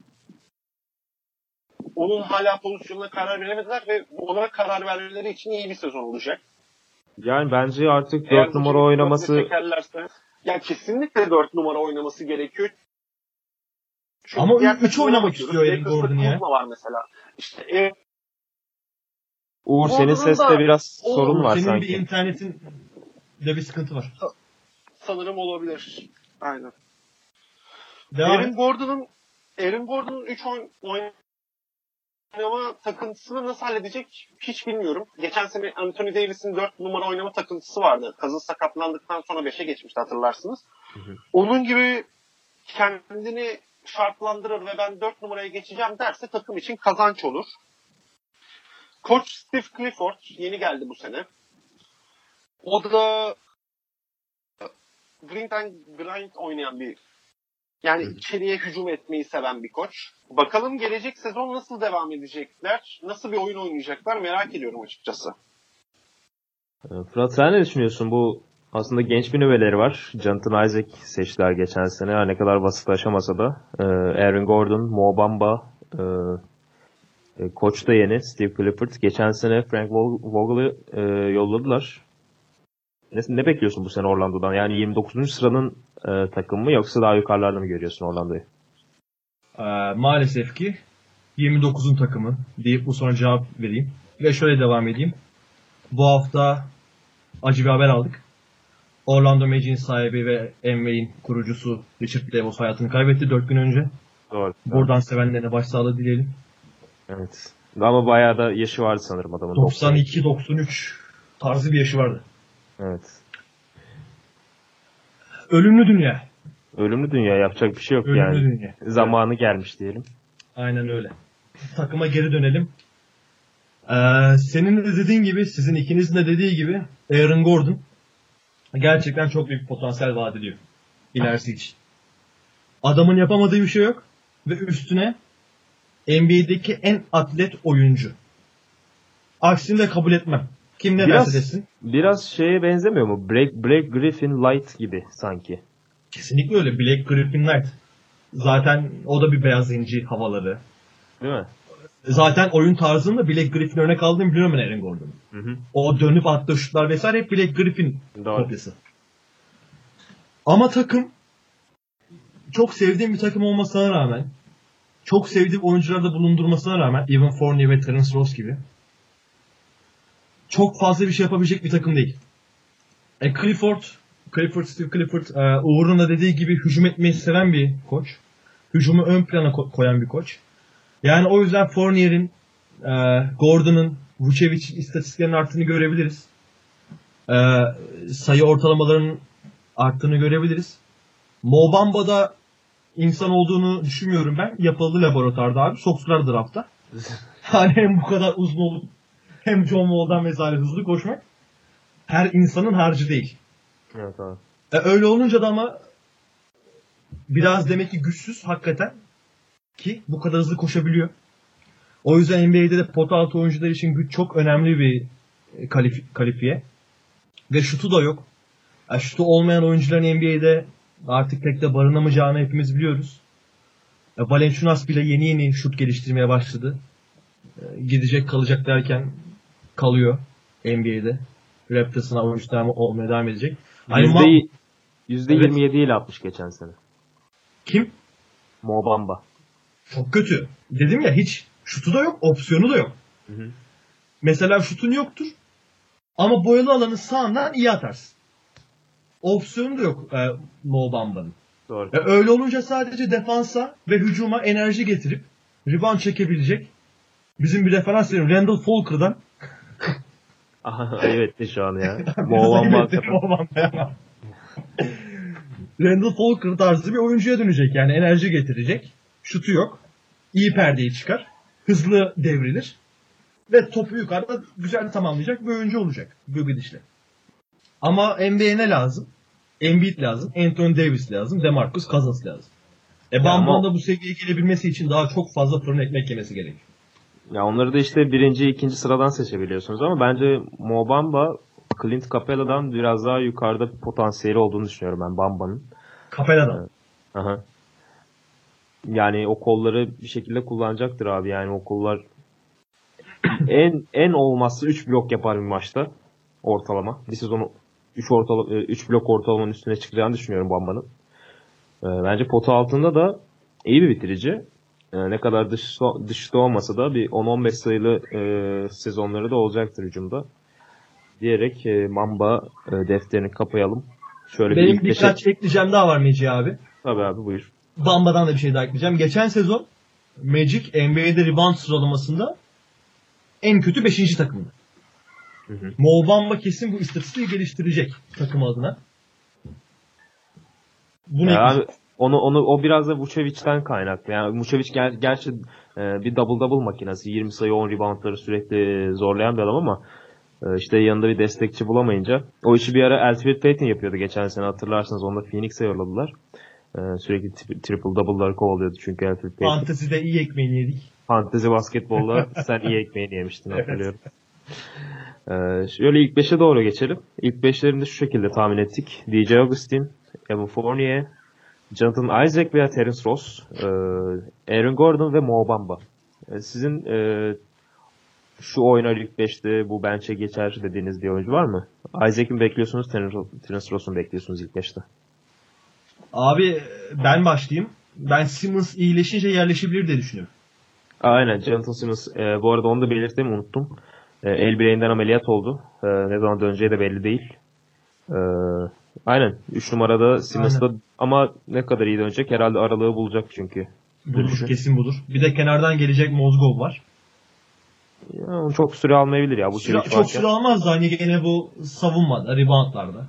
Onun hala pozisyonuna karar veremediler ve ona karar vermeleri için iyi bir sezon olacak. yani bence artık Eğer 4 bu numara oynaması ya kesinlikle 4 numara oynaması gerekiyor. Çünkü Ama diğer üç takımlara oynamak bakıyoruz. istiyor Lakers'ta Gordon ya. Var mesela. İşte e, Uğur senin seste biraz o- sorun var Senin sanki. bir internetin de bir sıkıntı var. sanırım olabilir. Aynen. Devam Aaron et. Gordon'un Aaron Gordon'un 3 oyun, oynama takıntısını nasıl halledecek hiç bilmiyorum. Geçen sene Anthony Davis'in 4 numara oynama takıntısı vardı. Kazın sakatlandıktan sonra 5'e geçmişti hatırlarsınız. hı. Onun gibi kendini şartlandırır ve ben 4 numaraya geçeceğim derse takım için kazanç olur. Koç Steve Clifford yeni geldi bu sene. O da grind and grind oynayan bir yani içeriye hücum etmeyi seven bir koç. Bakalım gelecek sezon nasıl devam edecekler? Nasıl bir oyun oynayacaklar merak ediyorum açıkçası. Ee, Fırat sen ne düşünüyorsun? Bu aslında genç bir nüveleri var. Jonathan Isaac seçtiler geçen sene. Her ne kadar vasıflaşamasa da. Ee, Aaron Gordon, Mo Bamba, e, e, koç da yeni Steve Clifford. Geçen sene Frank Vog- Vogel'ı e, yolladılar. Ne, ne bekliyorsun bu sene Orlando'dan? Yani 29. sıranın e, takımı mı yoksa daha yukarılarda mı görüyorsun Orlando'yu? Ee, maalesef ki 29'un takımı deyip bu sonra cevap vereyim. Ve şöyle devam edeyim. Bu hafta acı bir haber aldık. Orlando Magic'in sahibi ve Amway'in kurucusu Richard Devos hayatını kaybetti 4 gün önce. Doğru. Buradan sevenlerine başsağlığı dileyelim. Evet. Ama bayağı da yaşı vardı sanırım adamın. 92-93 tarzı bir yaşı vardı. Evet. Ölümlü dünya. Ölümlü dünya yapacak bir şey yok Ölümlü yani. dünya. Zamanı gelmiş diyelim. Aynen öyle. Takıma geri dönelim. Ee, senin de dediğin gibi, sizin ikinizin de dediği gibi Aaron Gordon gerçekten çok büyük potansiyel vaat ediyor. İlerisi için. Adamın yapamadığı bir şey yok. Ve üstüne NBA'deki en atlet oyuncu. Aksini de kabul etmem. Kim ne Biraz- derse desin. Biraz şeye benzemiyor mu? Black, Black Griffin Light gibi sanki. Kesinlikle öyle. Black Griffin Knight. Zaten o da bir beyaz inci havaları. Değil mi? Zaten oyun tarzında Black Griffin örnek aldığını biliyorum ben Aaron hı. O dönüp attığı şutlar vesaire hep Black Griffin Doğru. kopyası. Ama takım çok sevdiğim bir takım olmasına rağmen çok sevdiğim oyuncuları da bulundurmasına rağmen Evan Fournier ve Terence Ross gibi çok fazla bir şey yapabilecek bir takım değil. E Clifford, Clifford, Steve Clifford e, Uğur'un da dediği gibi hücum etmeyi seven bir koç. Hücumu ön plana ko- koyan bir koç. Yani o yüzden Fournier'in, e, Gordon'ın, Vucevic'in istatistiklerinin arttığını görebiliriz. E, sayı ortalamalarının arttığını görebiliriz. Mo Bamba'da insan olduğunu düşünmüyorum ben. Yapıldı laboratuvarda abi. Soktular draftta. Yani hem bu kadar uzun olup hem John Wall'dan vesaire hızlı koşmak her insanın harcı değil. Evet abi. E, öyle olunca da ama biraz demek ki güçsüz hakikaten ki bu kadar hızlı koşabiliyor. O yüzden NBA'de de pot altı oyuncular için güç çok önemli bir e, kalif- kalifiye. Ve şutu da yok. E, şutu olmayan oyuncuların NBA'de artık pek de barınamayacağını hepimiz biliyoruz. E, Valenciunas bile yeni yeni şut geliştirmeye başladı. E, gidecek kalacak derken kalıyor NBA'de. Raptors'ına oyuncu devam- olmaya devam edecek. Hani Yüzde, Ma- yüzde Evet. 27 ile atmış geçen sene. Kim? Mo Bamba. Çok kötü. Dedim ya hiç şutu da yok, opsiyonu da yok. Hı hı. Mesela şutun yoktur. Ama boyalı alanı sağından iyi atarsın. Opsiyonu da yok e, Mo Bamba'nın. Doğru. E, öyle olunca sadece defansa ve hücuma enerji getirip rebound çekebilecek bizim bir referans verin Randall Falker'dan Aha, etti şu an ya. Mo Bamba. Randall Falker tarzı bir oyuncuya dönecek. Yani enerji getirecek. Şutu yok. İyi perdeyi çıkar. Hızlı devrilir. Ve topu yukarıda güzel tamamlayacak bir oyuncu olacak. Bu gidişle. Ama NBA'ye ne lazım? Embiid lazım. Anthony Davis lazım. DeMarcus Cousins lazım. E Bamba'nın da bu seviyeye gelebilmesi için daha çok fazla fırın ekmek yemesi gerekiyor. Ya onları da işte birinci, ikinci sıradan seçebiliyorsunuz ama bence Mo Bamba Clint Capela'dan biraz daha yukarıda bir potansiyeli olduğunu düşünüyorum ben Bamba'nın. Kapela'dan. Aha. Yani o kolları bir şekilde kullanacaktır abi yani o kollar en en olmazsa 3 blok yapar bir maçta ortalama. Bir sezon 3 ortalama 3 blok ortalamanın üstüne çıkacağını düşünüyorum Bamba'nın. Ee, bence pota altında da iyi bir bitirici. Ee, ne kadar dış, dışta olmasa da bir 10-15 sayılı e, sezonları da olacaktır hücumda. Diyerek e, Mamba e, defterini kapayalım. Şöyle bir Benim beşe- birkaç ekleyeceğim daha var Meci abi. Tabii abi buyur. Bamba'dan da bir şey daha ekleyeceğim. Geçen sezon Magic NBA'de rebound sıralamasında en kötü 5. takımdı. Mo Bamba kesin bu istatistiği geliştirecek takım adına. Bunu Ya abi, onu onu o biraz da Vucevic'ten kaynaklı. Yani Vucevic ger, gerçi e, bir double double makinesi. 20 sayı 10 reboundları sürekli zorlayan bir adam ama e, işte yanında bir destekçi bulamayınca o işi bir ara Elfrid Payton yapıyordu geçen sene hatırlarsınız. Onu da Phoenix'e yolladılar. E, sürekli tri- triple double'ları kovalıyordu çünkü Elfrid Payton. Fantezide iyi ekmeğini yedik. Fantezi basketbolda sen iyi ekmeğini yemiştin hatırlıyorum. Ee, şöyle ilk 5'e doğru geçelim. İlk 5'lerini de şu şekilde tahmin ettik. DJ Augustin, Evan Fournier, Jonathan Isaac veya Terence Ross, e, Aaron Gordon ve Mo Bamba. E, sizin şu oynar ilk 5'te bu bench'e geçer dediğiniz bir oyuncu var mı? Isaac'i bekliyorsunuz, Terence, Ross'u bekliyorsunuz ilk 5'te? Abi ben başlayayım. Ben Simmons iyileşince yerleşebilir diye düşünüyorum. Aynen Jonathan Simmons. E, bu arada onu da belirttim unuttum. E, el bileğinden ameliyat oldu. E, ne zaman döneceği de belli değil. E, aynen. 3 numarada Simmons'da ama ne kadar iyi dönecek herhalde aralığı bulacak çünkü. Budur, Dönüşü. kesin budur. Bir de kenardan gelecek Mozgov var. Ya, çok süre almayabilir ya bu Süre- çok süre almaz da hani gene bu savunmada, reboundlarda.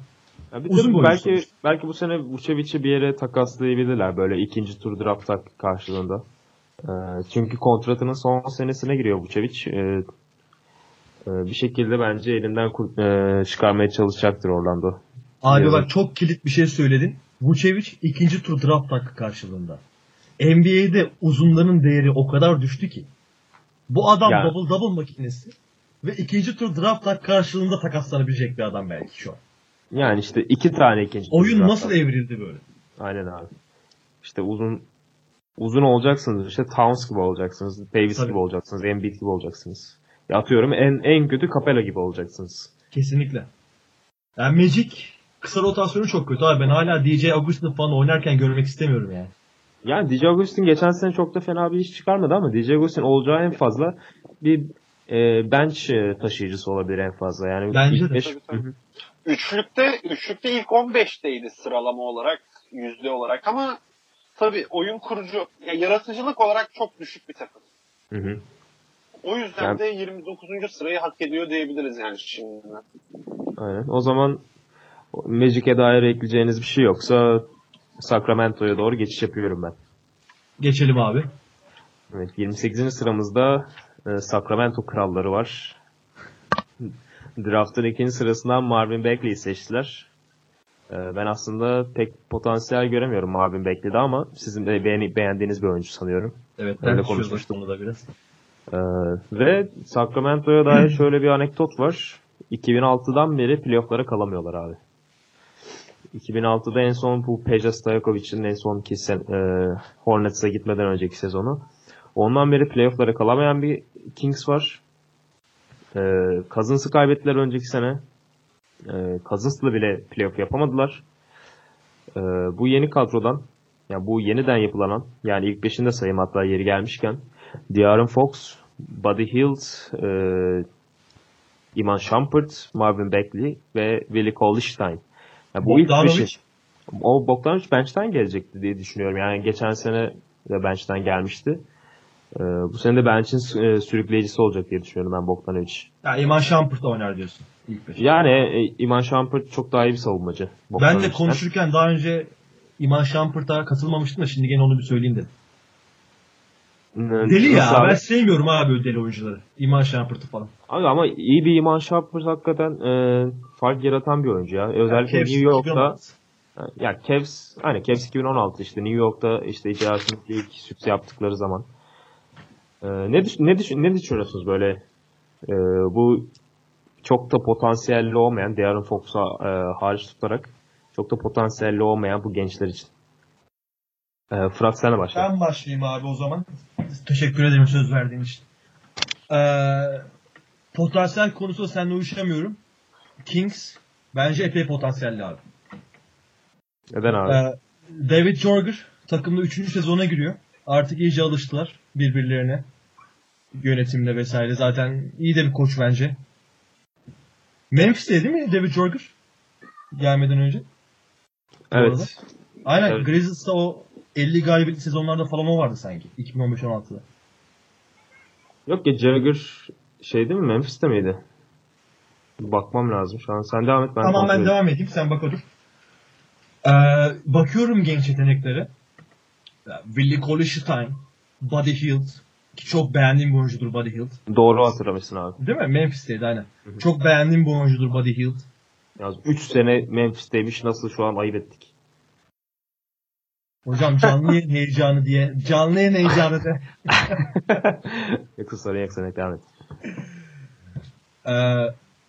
Ya bir boylu belki sonuçta. belki bu sene Vucevic'i bir yere takaslayabilirler böyle ikinci tur draft tak- karşılığında. Ee, çünkü kontratının son senesine giriyor Vucevic. Ee, e, bir şekilde bence elinden kur- e, çıkarmaya çalışacaktır Orlando. Abi Yazık. bak çok kilit bir şey söyledin. Vucevic ikinci tur draft hakkı karşılığında. NBA'de uzunların değeri o kadar düştü ki. Bu adam Ya. double double makinesi ve ikinci tur draft karşılığında takaslanabilecek bir adam belki şu an. Yani işte iki tane ikinci. Oyun nasıl evrildi böyle? Aynen abi. İşte uzun uzun olacaksınız. İşte Towns gibi olacaksınız. Davis Tabii. gibi olacaksınız. Embiid gibi olacaksınız. Ya atıyorum en en kötü Capella gibi olacaksınız. Kesinlikle. Yani Magic kısa rotasyonu çok kötü abi. Ben hala DJ Augustin falan oynarken görmek istemiyorum yani. Yani DJ Augustin geçen sene çok da fena bir iş çıkarmadı ama DJ Augustin olacağı en fazla bir e, bench e, taşıyıcısı olabilir en fazla. Yani Bence de. beş- Tabii, tabii. Üçlükte, üçlükte ilk 15'teydi sıralama olarak, yüzde olarak ama tabii oyun kurucu, ya yaratıcılık olarak çok düşük bir takım. Hı hı. O yüzden Yani- de 29. sırayı hak ediyor diyebiliriz yani şimdi. Aynen. O zaman Magic'e dair ekleyeceğiniz bir şey yoksa Sacramento'ya doğru geçiş yapıyorum ben. Geçelim abi. Evet, 28. sıramızda e, Sacramento Kralları var. Draft'ın ikinci sırasından Marvin Bagley'i seçtiler. E, ben aslında pek potansiyel göremiyorum Marvin Bagley'de ama sizin de beğeni- beğendiğiniz bir oyuncu sanıyorum. Evet Öyle konuşmuştum onu da biraz. E, ve Sacramento'ya dair şöyle bir anekdot var. 2006'dan beri playoff'lara kalamıyorlar abi. 2006'da en son bu Peja Stojakovic'in en son ki sen, e, Hornets'e gitmeden önceki sezonu. Ondan beri playoff'lara kalamayan bir Kings var. E, Cousins'ı kaybettiler önceki sene. E, Cousins'la bile playoff yapamadılar. E, bu yeni kadrodan yani bu yeniden yapılanan yani ilk beşinde sayayım hatta yeri gelmişken De'Aaron Fox, Buddy Hield, e, Iman Shumpert, Marvin Bagley ve Willie Cauley-Stein. Yani bu ilk beşin o Bogdanovic bench'ten gelecekti diye düşünüyorum. Yani geçen sene de bench'ten gelmişti. Ee, bu sene de bench'in e, sürükleyicisi olacak diye düşünüyorum ben Bogdanovic. Ya Iman Shumpert da oynar diyorsun. İlk beş. Yani e, Iman Shumpert çok daha iyi bir savunmacı. ben de konuşurken daha önce Iman Shumpert'a katılmamıştım da şimdi gene onu bir söyleyeyim dedim. N- Deli ya. abi? Ben sevmiyorum abi öyle deli oyuncuları. Iman Shumpert'ı falan. Abi ama iyi bir Iman Shumpert hakikaten e, fark yaratan bir oyuncu ya. Özellikle Cavs New York'ta 2016. ya Cavs aynı Cavs 2016 işte New York'ta işte icraatını ilk sükse yaptıkları zaman. E, ne düş ne düş ne düşünüyorsunuz böyle e, bu çok da potansiyelli olmayan De'Aaron Fox'a e, hariç tutarak çok da potansiyelli olmayan bu gençler için. E, Fırat senle başla. Ben başlayayım abi o zaman. Teşekkür ederim söz verdiğin için. Ee, potansiyel konusunda seninle uyuşamıyorum. Kings bence epey potansiyelli abi. Neden abi? Ee, David Jorger takımda 3. sezona giriyor. Artık iyice alıştılar birbirlerine. Yönetimle vesaire. Zaten iyi de bir koç bence. Memphis'te değil mi David Jorger? Gelmeden önce. evet. Aynen Evet. Grizzlies'ta o 50 galibiyetli sezonlarda falan o vardı sanki. 2015-16'da. Yok ya Jagger şey değil mi? Memphis'te miydi? Bakmam lazım şu an. Sen devam et. Ben tamam ben devam edeyim sen bak otur. Ee, bakıyorum genç yeteneklere. Willie Cauley-Stein, Buddy Hield ki çok beğendiğim bir oyuncudur Buddy Hield. Doğru hatırlamışsın abi. Değil mi? Memphis'teydi aynen. Çok beğendiğim bir oyuncudur Buddy Hield. Yalnız 3 sene Memphis'teymiş. Nasıl şu an ayıp ettik. Hocam canlı yayın heyecanı diye. Canlı yayın heyecanı de. Yoksa sorun yok sen devam et. Ee,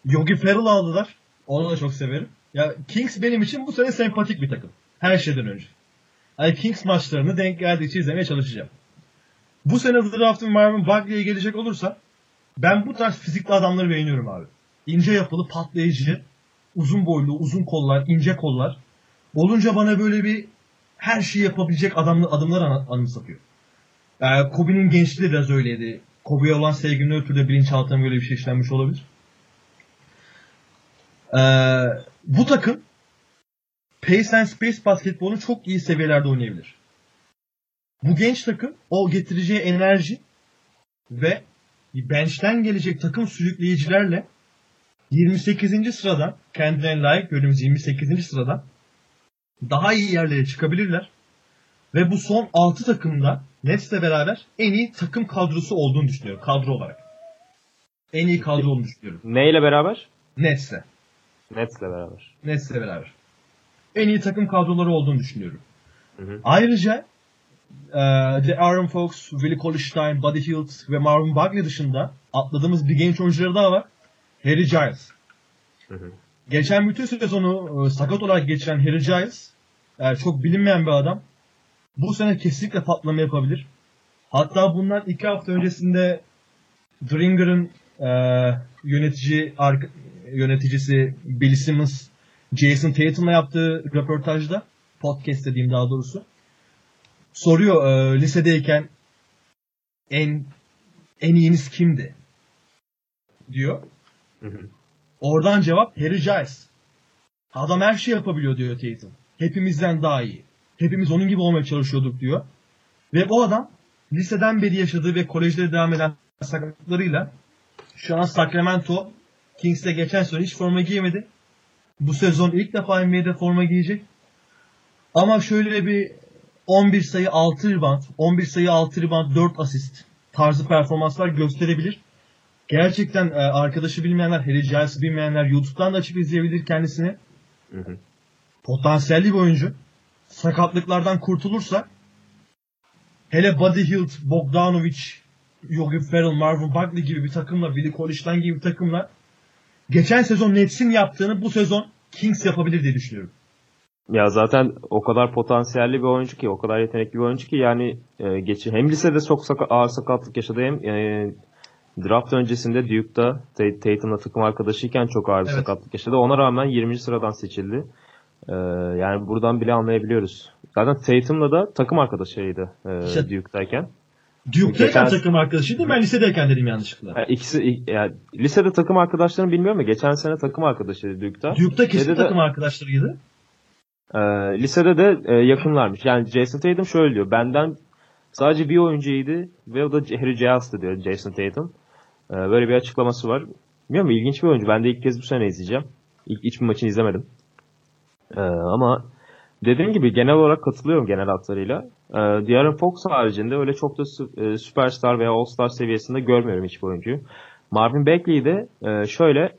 Yogi Ferrell aldılar. Onu da çok severim. Ya Kings benim için bu sene sempatik bir takım. Her şeyden önce. Yani Kings maçlarını denk geldikçe izlemeye çalışacağım. Bu sene draft'ın Marvin Bagley'e gelecek olursa ben bu tarz fizikli adamları beğeniyorum abi. İnce yapılı, patlayıcı, uzun boylu, uzun kollar, ince kollar. Olunca bana böyle bir her şeyi yapabilecek adamlı, adımlar an- anımsatıyor. Ee, Kobe'nin gençliği de biraz öyleydi. Kobe'ye olan sevgimden ötürü de bilinçaltına böyle bir şey işlenmiş olabilir. Ee, bu takım Pace and Space basketbolunu çok iyi seviyelerde oynayabilir. Bu genç takım o getireceği enerji ve bench'ten gelecek takım sürükleyicilerle 28. sıradan kendilerine layık gördüğümüz 28. sıradan daha iyi yerlere çıkabilirler. Ve bu son 6 takımda Nets'le beraber en iyi takım kadrosu olduğunu düşünüyorum. Kadro olarak. En iyi kadro olduğunu düşünüyorum. Neyle beraber? Nets'le. Nets'le beraber. Nets'le beraber. En iyi takım kadroları olduğunu düşünüyorum. Hı hı. Ayrıca Aaron Fox, Willie Cauley-Stein, Buddy Hield ve Marvin Bagley dışında atladığımız bir genç oyuncuları daha var. Harry Giles. Hı hı. Geçen bütün sezonu e, sakat olarak geçiren Harry Giles yani çok bilinmeyen bir adam. Bu sene kesinlikle patlama yapabilir. Hatta bundan iki hafta öncesinde Dringer'ın e, yönetici arka- yöneticisi Bill Simmons Jason Tatum'la yaptığı röportajda podcast dediğim daha doğrusu soruyor e, lisedeyken en en iyiniz kimdi? diyor. Hı hı. Oradan cevap Harry Giles. Adam her şey yapabiliyor diyor Tatum. Hepimizden daha iyi. Hepimiz onun gibi olmaya çalışıyorduk diyor. Ve bu adam liseden beri yaşadığı ve kolejde devam eden sakatlıklarıyla şu an Sacramento Kings'te geçen sene hiç forma giymedi. Bu sezon ilk defa NBA'de forma giyecek. Ama şöyle bir 11 sayı 6 rebound, 11 sayı 6 rebound 4 asist tarzı performanslar gösterebilir. Gerçekten e, arkadaşı bilmeyenler, Harry Giles'ı bilmeyenler YouTube'dan da açıp izleyebilir kendisini. Hı hı. Potansiyelli bir oyuncu. Sakatlıklardan kurtulursa hele Buddy Hield, Bogdanovic, Yogi Ferrell, Marvin Bagley gibi bir takımla, Billy Colishtan gibi bir takımla geçen sezon Nets'in yaptığını bu sezon Kings yapabilir diye düşünüyorum. Ya zaten o kadar potansiyelli bir oyuncu ki, o kadar yetenekli bir oyuncu ki yani e, geçi hem lisede çok saka- ağır sakatlık yaşadı hem e, draft öncesinde Duke'da Tatum'la takım arkadaşıyken çok ağır Evet. sakatlık yaşadı. Ona rağmen 20. sıradan seçildi. E, yani buradan bile anlayabiliyoruz. Zaten Tatum'la da takım arkadaşıydı e, İşte- Duke'dayken. Duke'dayken Geçen- takım arkadaşıydı, ben lisedeyken dedim yanlışlıkla. Yani ikisi i- yani lisede takım arkadaşlarını bilmiyorum ama geçen sene takım arkadaşıydı Duke'da. Duke'da kesin de- takım arkadaşlarıydı. Ee, lisede de e, yakınlarmış. Yani Jason Tatum şöyle diyor. Benden sadece bir oyuncuydu ve o da Harry Giles'tı diyor Jason Tatum. Ee, böyle bir açıklaması var. Bilmiyorum ilginç bir oyuncu. Ben de ilk kez bu sene izleyeceğim. İlk hiçbir maçını izlemedim. Ee, ama dediğim gibi genel olarak katılıyorum genel hatlarıyla. Ee, De'Aaron Fox haricinde öyle çok da e, süperstar veya all-star seviyesinde görmüyorum hiçbir oyuncuyu. Marvin Bagley de e, şöyle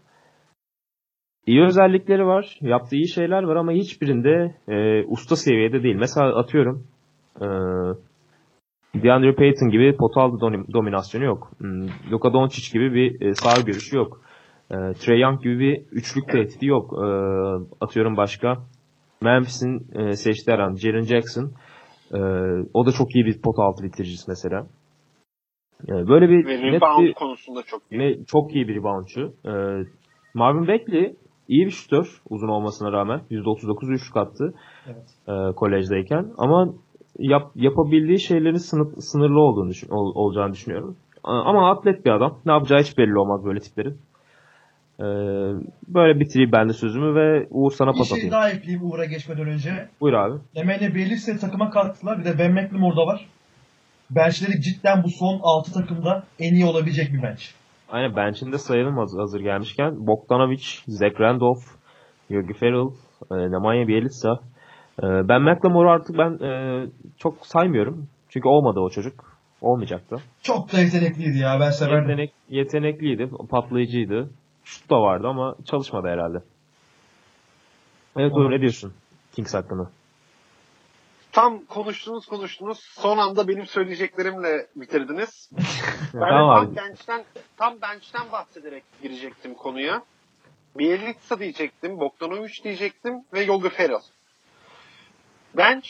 İyi özellikleri var, yaptığı iyi şeyler var ama hiçbirinde e, usta seviyede değil. Mesela atıyorum e, DeAndre Payton gibi pota altı dominasyonu yok. Hmm, Luka Doncic gibi bir e, sağ görüşü yok. E, Trae Young gibi bir üçlük tehdidi yok. E, atıyorum başka. Memphis'in e, seçtiği adam Jaren Jackson. E, o da çok iyi bir pota altı bitiricisi mesela. E, böyle bir Ve net bir konusunda çok iyi. Yine çok iyi bir reboundçu. Ee, Marvin Bagley iyi bir şutör uzun olmasına rağmen. %39 üçlük attı Evet. e, kolejdeyken. Ama yap, yapabildiği şeylerin sınır, sınırlı olduğunu düşün, ol- olacağını düşünüyorum. Ama atlet bir adam. Ne yapacağı hiç belli olmaz böyle tiplerin. Ee, böyle bitireyim ben de sözümü ve Uğur sana Bir pas şey atayım. daha ekleyeyim Uğur'a geçmeden önce. Buyur abi. Emeğine belirse takıma kattılar. Bir de Ben McLemore'da var. Benchleri cidden bu son 6 takımda en iyi olabilecek bir bench. Aynen bench'inde sayalım hazır, hazır gelmişken. Bogdanovic, Zach Randolph, Yogi Ferrell, e, Nemanja Bjelica. E, ben McLemore'u artık ben e, çok saymıyorum. Çünkü olmadı o çocuk. Olmayacaktı. Çok da yetenekliydi ya ben severdim. Yetenek, yetenekliydi, patlayıcıydı. Şut da vardı ama çalışmadı herhalde. Evet Uğur ne diyorsun Kings hakkında? Tam konuştunuz konuştunuz. Son anda benim söyleyeceklerimle bitirdiniz. Ben tamam tam bench'ten, tam bench'ten bahsederek girecektim konuya. Bielitsa diyecektim, Bogdanovic diyecektim ve Yogi Ferrell. Bench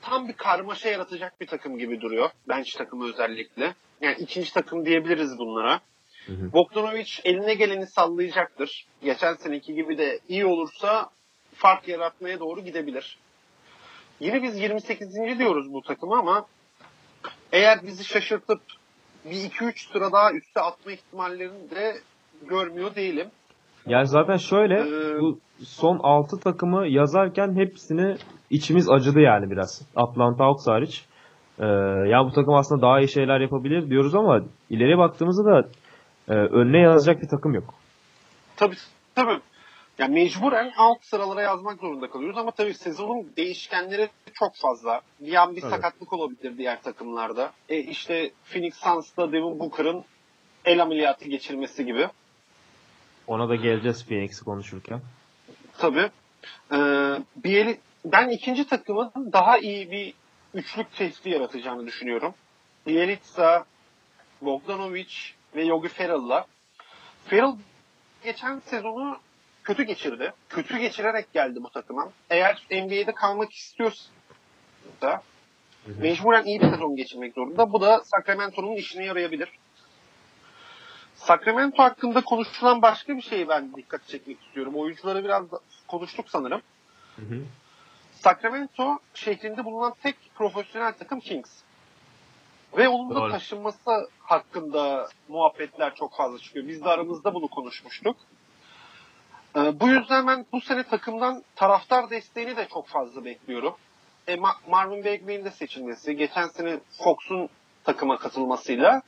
tam bir karmaşa yaratacak bir takım gibi duruyor. Bench takımı özellikle. Yani ikinci takım diyebiliriz bunlara. Hı hı. Bogdanovic eline geleni sallayacaktır. Geçen seneki gibi de iyi olursa fark yaratmaya doğru gidebilir. Yine biz 28. diyoruz bu takımı ama eğer bizi şaşırtıp bir 2-3 sıra daha üste atma ihtimallerini de görmüyor değilim. Yani zaten şöyle Ee, bu son 6 takımı yazarken hepsini içimiz acıdı yani biraz. Atlanta Hawks hariç. Ee, ya bu takım aslında daha iyi şeyler yapabilir diyoruz ama ileriye baktığımızda da e, önüne yazacak bir takım yok. Tabii tabii. Yani mecburen alt sıralara yazmak zorunda kalıyoruz ama tabii sezonun değişkenleri çok fazla. Bir an bir Evet. sakatlık olabilir diğer takımlarda. E işte Phoenix Suns'ta Devin Booker'ın el ameliyatı geçirmesi gibi. Ona da geleceğiz Phoenix'i konuşurken. Tabii. Ee, Bieli, ben ikinci takımın daha iyi bir üçlük testi yaratacağını düşünüyorum. Bielitsa, Bogdanovic, ve Yogi Ferrell'la. Ferrell geçen sezonu kötü geçirdi. Kötü geçirerek geldi bu takıma. Eğer NBA'de kalmak istiyorsa mecburen iyi bir sezon geçirmek zorunda. Bu da Sacramento'nun işine yarayabilir. Sacramento hakkında konuşulan başka bir şeyi ben dikkat çekmek istiyorum. Oyuncuları biraz konuştuk sanırım. Hı hı. Sacramento şehrinde bulunan tek profesyonel takım Kings. Ve onun da taşınması hakkında muhabbetler çok fazla çıkıyor. Biz de aramızda bunu konuşmuştuk. Ee, bu yüzden ben bu sene takımdan taraftar desteğini de çok fazla bekliyorum. E, Ma- Marvin Bagley'in de seçilmesi, geçen sene Fox'un takıma katılmasıyla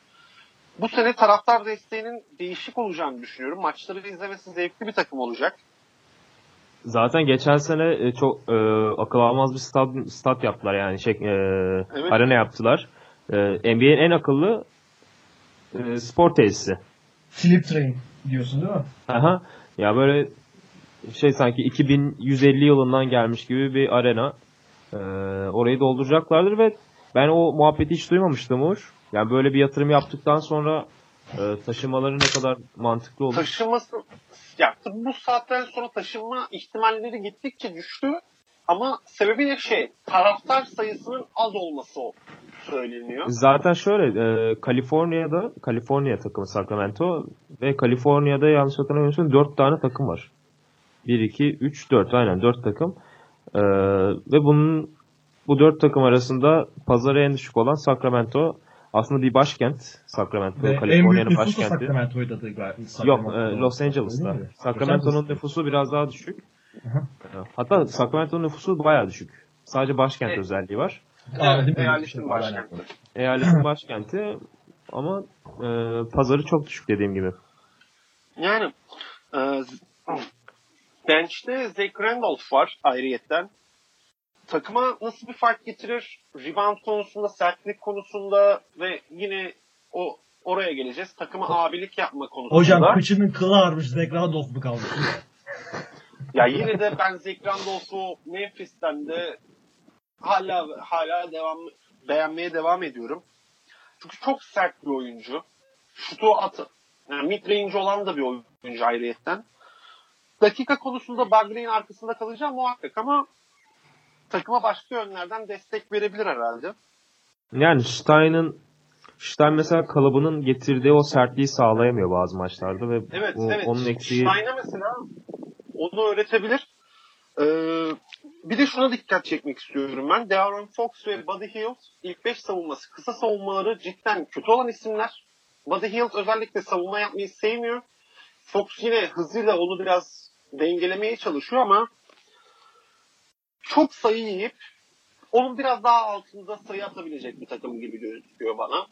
bu sene taraftar desteğinin değişik olacağını düşünüyorum. Maçları izlemesi zevkli bir takım olacak. Zaten geçen sene e, çok e, akıl almaz bir stat, stat yaptılar yani şey e, Evet. arena yaptılar. E, NBA'nin en akıllı e, spor tesisi. Flip train diyorsun değil mi? Aha. Ya böyle şey sanki 2150 yılından gelmiş gibi bir arena. Ee, orayı dolduracaklardır ve ben o muhabbeti hiç duymamıştım Uğur. Yani böyle bir yatırım yaptıktan sonra e, taşımaları ne kadar mantıklı olur. taşınması ya bu saatten sonra taşınma ihtimalleri gittikçe düştü ama sebebi de şey taraftar sayısının az olması o söyleniyor. Zaten şöyle e, Kaliforniya'da Kaliforniya takımı Sacramento ve Kaliforniya'da yanlış hatırlamıyorsam 4 tane takım var. 1 2 3 4 aynen 4 takım. E, ve bunun bu 4 takım arasında pazarı en düşük olan Sacramento aslında bir başkent Sacramento Ve en büyük Kaliforniya'nın başkenti. Sacramento'ydu galiba. Yok Sacramento. e, Los Angeles'ta. Sacramento'nun nüfusu biraz daha düşük. Aha. E, Hatta Sacramento'nun nüfusu bayağı düşük. Sadece başkent Evet. özelliği var. Mi? eyaletin başkenti. Eyaletin başkenti ama e, pazarı çok düşük dediğim gibi. Yani e, bench'te Zach Randolph var ayrıyetten. Takıma nasıl bir fark getirir? Rebound konusunda, sertlik konusunda ve yine o oraya geleceğiz. Takıma abilik yapma konusunda. Hocam kıçının kılı ağarmış. Zach Randolph mu kalmış? Ya yine de ben Zach Randolph'u Memphis'ten de hala hala devam beğenmeye devam ediyorum. Çünkü çok sert bir oyuncu. Şutu at yani mid range olan da bir oyuncu ayrıyetten. Dakika konusunda Bagley'in arkasında kalacağım muhakkak ama takıma başka yönlerden destek verebilir herhalde. Yani Stein'ın Stein mesela kalıbının getirdiği o sertliği sağlayamıyor bazı maçlarda ve Evet, o- evet. onun eksiği Stein'e mesela onu öğretebilir. Ee, bir de şuna dikkat çekmek istiyorum ben. De'Aaron Fox ve Buddy Hield ilk 5 savunması, kısa savunmaları cidden kötü olan isimler. Buddy Hield özellikle savunma yapmayı sevmiyor. Fox yine hızıyla onu biraz dengelemeye çalışıyor ama çok sayı yiyip onun biraz daha altında sayı atabilecek bir takım gibi gözüküyor bana.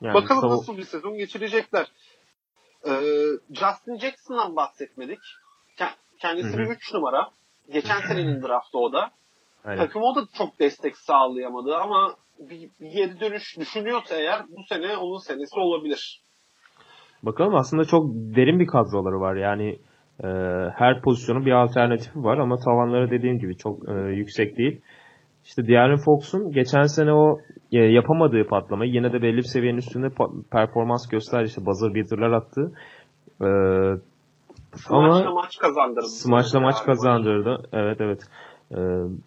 yani Bakalım savu- nasıl bir sezon geçirecekler. Ee, Justin Jackson'dan bahsetmedik. Ke- Kendisi Hı bir hı. 3 numara. Geçen senenin draftı o da. Aynen. Takım o da çok destek sağlayamadı ama bir, bir geri dönüş düşünüyorsa eğer bu sene onun senesi olabilir. Bakalım aslında çok derin bir kadroları var. Yani e, her pozisyonun bir alternatifi var ama tavanları dediğim gibi çok e, yüksek değil. İşte De'Aaron Fox'un geçen sene o e, yapamadığı patlamayı yine de belli bir seviyenin üstünde performans gösterdi. İşte buzzer beater'lar attı. E, Smaç'la Ama maç kazandırdı. Smaç'la maç kazandırdı. Evet evet. Ee,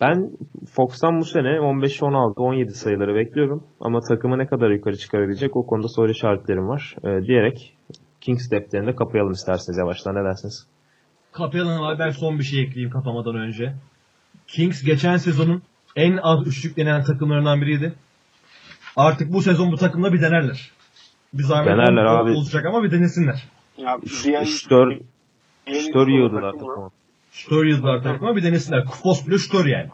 ben Fox'tan bu sene 15, 16, 17 sayıları bekliyorum. Ama takımı ne kadar yukarı çıkarabilecek o konuda soru işaretlerim var. Ee, diyerek Kings steplerini de kapayalım isterseniz yavaştan. Ne dersiniz? Kapayalım abi ben son bir şey ekleyeyim kapamadan önce. Kings geçen sezonun en az üçlük denen takımlarından biriydi. Artık bu sezon bu takımla bir denerler. Bir zahmet denerler abi. olacak ama bir denesinler. Ya, 3, 4, Stör yiyordular takıma. Stör yiyordular takıma bir denesinler. Kufos bile stör yani.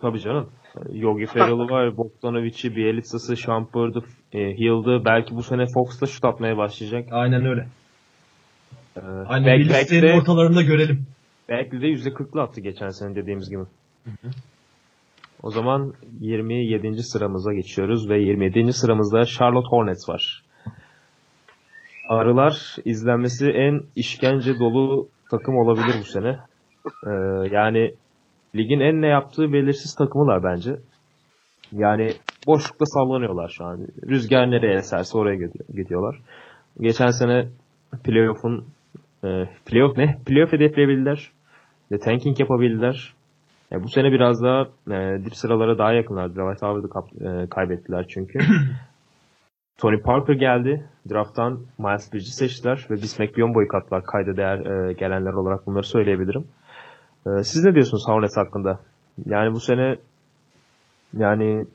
Tabii canım. Yogi Ferrell'ı var, Bogdanovic'i, Bielitsa'sı, Shumpert'ı, e, Hill'dı. Belki bu sene Fox'ta şut atmaya başlayacak. Aynen öyle. Ee, Aynen back, Bielitsa'nın ortalarında görelim. Belki de %40'la attı geçen sene dediğimiz gibi. O zaman 27. sıramıza geçiyoruz ve 27. sıramızda Charlotte Hornets var. Arılar izlenmesi en işkence dolu takım olabilir bu sene. Ee, yani ligin en ne yaptığı belirsiz takımılar bence. Yani boşlukta sallanıyorlar şu an. Rüzgar nereye eserse oraya gidiyorlar. Geçen sene playoff'un e, playoff ne? Playoff hedefleyebildiler. Ve tanking yapabildiler. E, bu sene biraz daha e, dip sıralara daha yakınlar. Dwight Howard'ı e, kaybettiler çünkü. Tony Parker geldi. Draft'tan Miles Bridges'i seçtiler ve Bismack Biyombo'yu kattılar kayda değer e, gelenler olarak bunları söyleyebilirim. E, siz ne diyorsunuz Hornets hakkında? Yani bu sene yani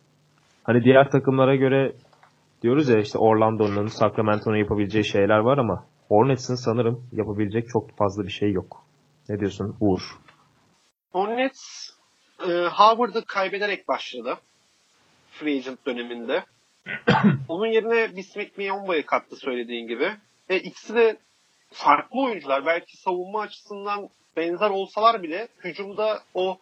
hani diğer takımlara göre diyoruz ya işte Orlando'nun, Sacramento'nun yapabileceği şeyler var ama Hornets'in sanırım yapabilecek çok fazla bir şey yok. Ne diyorsun Uğur? Hornets e, Howard'ı kaybederek başladı. Free agent döneminde. Onun yerine Bismack Miyombo'ya kattı söylediğin gibi. Ve ikisi de farklı oyuncular. Belki savunma açısından benzer olsalar bile hücumda o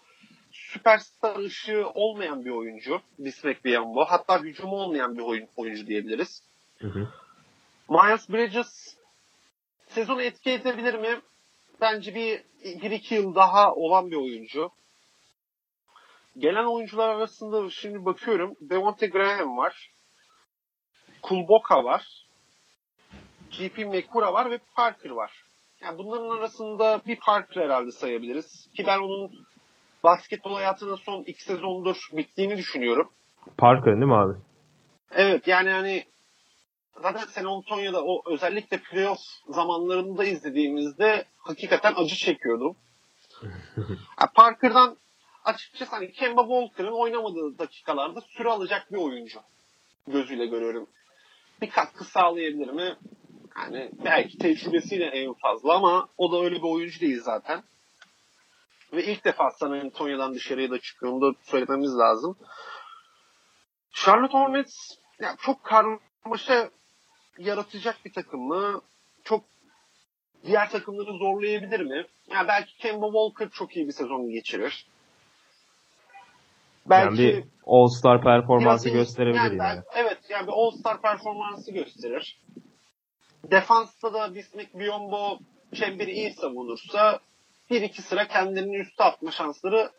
süperstar ışığı olmayan bir oyuncu. Bismack Biyombo. Hatta hücumu olmayan bir oyun, oyuncu diyebiliriz. Hı hı. Miles Bridges sezonu etki edebilir mi? Bence bir, bir iki yıl daha olan bir oyuncu. Gelen oyuncular arasında şimdi bakıyorum. Devonte Graham var. Kulboka var. GP McCura var ve Parker var. Yani bunların arasında bir Parker herhalde sayabiliriz. Ki ben onun basketbol hayatının son iki sezondur bittiğini düşünüyorum. Parker değil mi abi? Evet yani hani zaten San Antonio'da o özellikle playoff zamanlarında izlediğimizde hakikaten acı çekiyordum. yani Parker'dan açıkçası hani Kemba Walker'ın oynamadığı dakikalarda süre alacak bir oyuncu gözüyle görüyorum. Bir katkı sağlayabilir mi? Yani belki tecrübesiyle en fazla ama o da öyle bir oyuncu değil zaten. Ve ilk defa San Antonio'dan dışarıya da çıktığında söylememiz lazım. Charlotte Hornets yani çok karmaşa yaratacak bir takım mı? Çok diğer takımları zorlayabilir mi? Yani belki Kemba Walker çok iyi bir sezon geçirir. Belki yani bir All-Star performansı gösterebilir yani. yani. Evet yani bir All-Star performansı gösterir. Defansta da Bismack Biyombo çemberi iyi savunursa bir iki sıra kendilerini üstü atma şansları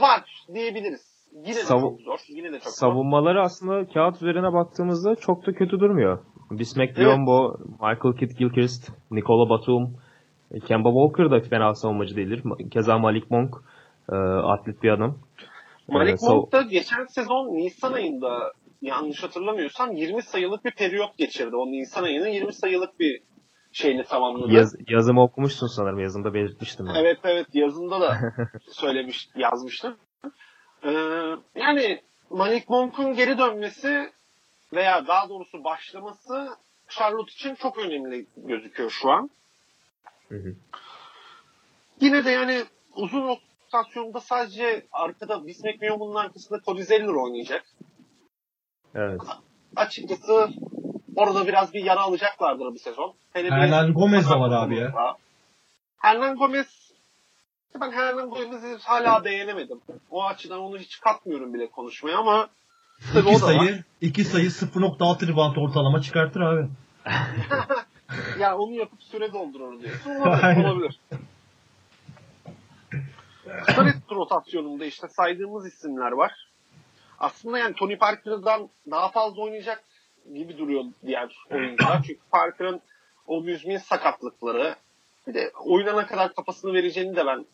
var diyebiliriz. Yine de Sav- çok zor. Yine de çok Savunmaları zor. aslında kağıt üzerine baktığımızda çok da kötü durmuyor. Bismack evet. Biyombo, Michael Kidd Gilchrist, Nikola Batum, Kemba Walker da fena savunmacı değildir. Keza Malik Monk e, atlet bir adam. Malik ee, Monk da geçen sezon Nisan ayında yanlış hatırlamıyorsam 20 sayılık bir periyot geçirdi. O Nisan ayının 20 sayılık bir şeyini tamamladı. Yaz, yazımı okumuşsun sanırım. Yazımda belirtmiştim. Ben. Evet evet yazımda da söylemiş yazmıştım. Ee, yani Malik Monk'un geri dönmesi veya daha doğrusu başlaması Charlotte için çok önemli gözüküyor şu an. Hı hı. Yine de yani uzun rotasyonda sadece arkada Bismack Miyom'un arkasında Cody Zeller oynayacak. Evet. Açıkçası orada biraz bir yara alacaklardır bu sezon. Hele Hernan Gomez de var abi ya. Hernan Gomez ben Hernan Gomez'i hala beğenemedim. O açıdan onu hiç katmıyorum bile konuşmaya ama tabii iki sayı, var. iki sayı 0.6 rebound ortalama çıkartır abi. ya onu yapıp süre doldurur diyorsun. Olabilir. olabilir. Staret rotasyonunda işte saydığımız isimler var. Aslında yani Tony Parker'dan daha fazla oynayacak gibi duruyor diğer oyuncular. Çünkü Parker'ın o müzmin sakatlıkları bir de oyuna ne kadar kafasını vereceğini de ben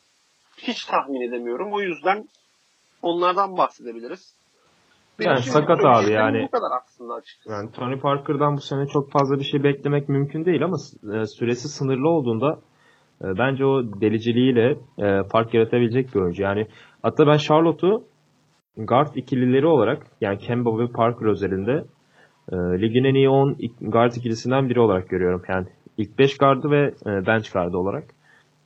hiç tahmin edemiyorum. O yüzden onlardan bahsedebiliriz. Benim yani sakat abi yani. Bu kadar aslında açıkçası. Yani Tony Parker'dan bu sene çok fazla bir şey beklemek mümkün değil ama e, süresi sınırlı olduğunda e, bence o deliciliğiyle e, fark yaratabilecek bir oyuncu. Yani hatta ben Charlotte'u guard ikilileri olarak yani Kemba ve Parker özelinde e, ligin en iyi 10 guard ikilisinden biri olarak görüyorum. Yani ilk 5 gardı ve e, bench gardı olarak.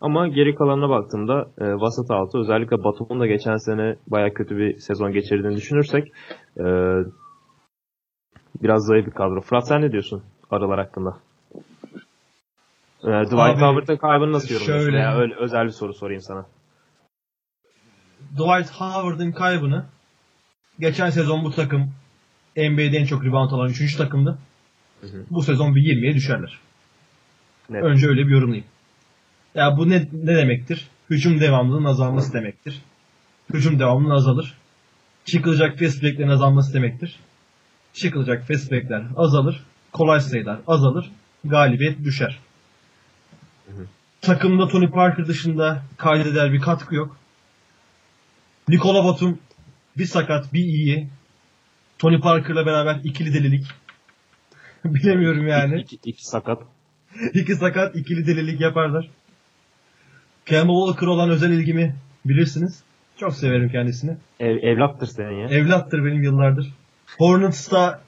Ama geri kalanına baktığımda e, vasat altı özellikle Batum'un da geçen sene baya kötü bir sezon geçirdiğini düşünürsek e, biraz zayıf bir kadro. Fırat sen ne diyorsun aralar hakkında? E, Dwight Howard'ın kaybını nasıl yorumluyorsun? Şöyle, ya, öyle özel bir soru sorayım sana. Dwight Howard'ın kaybını geçen sezon bu takım NBA'de en çok rebound alan 3. takımdı. Hı hı. Bu sezon bir 20'ye düşerler. Net. Önce öyle bir yorumlayayım. Ya bu ne, ne demektir? Hücum devamlılığının azalması demektir. Hücum devamlılığı azalır. çıkılacak fast break'lerin azalması demektir. Çıkılacak fast break'ler azalır. Kolay sayılar azalır. Galibiyet düşer. Takımda Tony Parker dışında kaydeder bir katkı yok. Nikola Batum bir sakat bir iyi. Tony Parker'la beraber ikili delilik. Bilemiyorum yani. İki, iki sakat. İki sakat ikili delilik yaparlar. Kemba Walker olan özel ilgimi bilirsiniz. Çok severim kendisini. Ev, evlattır senin ya. Evlattır benim yıllardır. Hornets'ta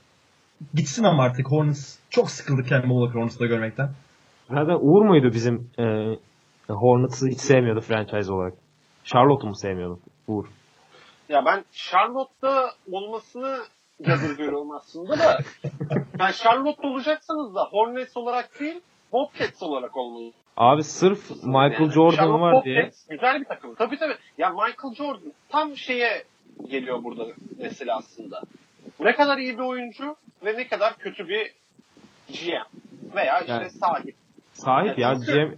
gitsin ama artık Hornets çok sıkıldı Kemba Walker Hornets'ta görmekten. Zaten Uğur muydu bizim e, Hornets'ı hiç sevmiyordu franchise olarak. Charlotte'u mu sevmiyordu Uğur? Ya ben Charlotte'da olmasını yadırgıyorum aslında da. Yani Charlotte olacaksanız da Hornets olarak değil, Bobcats olarak olmalı. Abi sırf Michael Yani Jordan var diye. Bobcats güzel bir takım. Tabii tabii. Ya Michael Jordan tam şeye geliyor burada mesela aslında. Ne kadar iyi bir oyuncu ve ne kadar kötü bir GM veya işte Yani- sahip. Sahip ya GM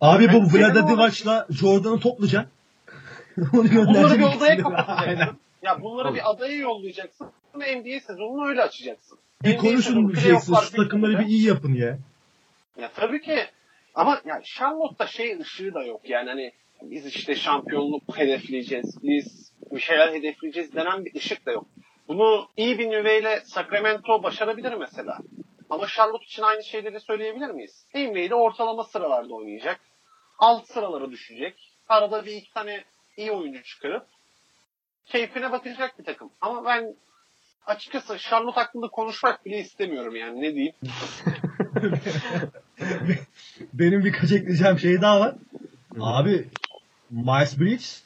Abi bu Vlada Divac'la Jordan'ı toplayacaksın. Onu Bunları bir göndereceksin odaya. Aynen. kapatacaksın. Ya bunları bir adaya yollayacaksın NBA sezonunu öyle açacaksın. Bir NBA konuşun sezonu diyeceksin. playofflar Şu takımları bir iyi yapın ya. Ya tabii ki ama yani Charlotte'da şey ışığı da yok yani hani biz işte şampiyonluk hedefleyeceğiz, biz bir şeyler hedefleyeceğiz denen bir ışık da yok. Bunu iyi bir nüveyle Sacramento başarabilir mesela. Ama Charlotte için aynı şeyleri söyleyebilir miyiz? NBA'de ortalama sıralarda oynayacak. Alt sıralara düşecek. Arada bir iki tane iyi oyuncu çıkarıp keyfine bakacak bir takım. Ama ben açıkçası Charlotte hakkında konuşmak bile istemiyorum yani ne diyeyim. Benim birkaç ekleyeceğim şey daha var. Abi Miles Bridges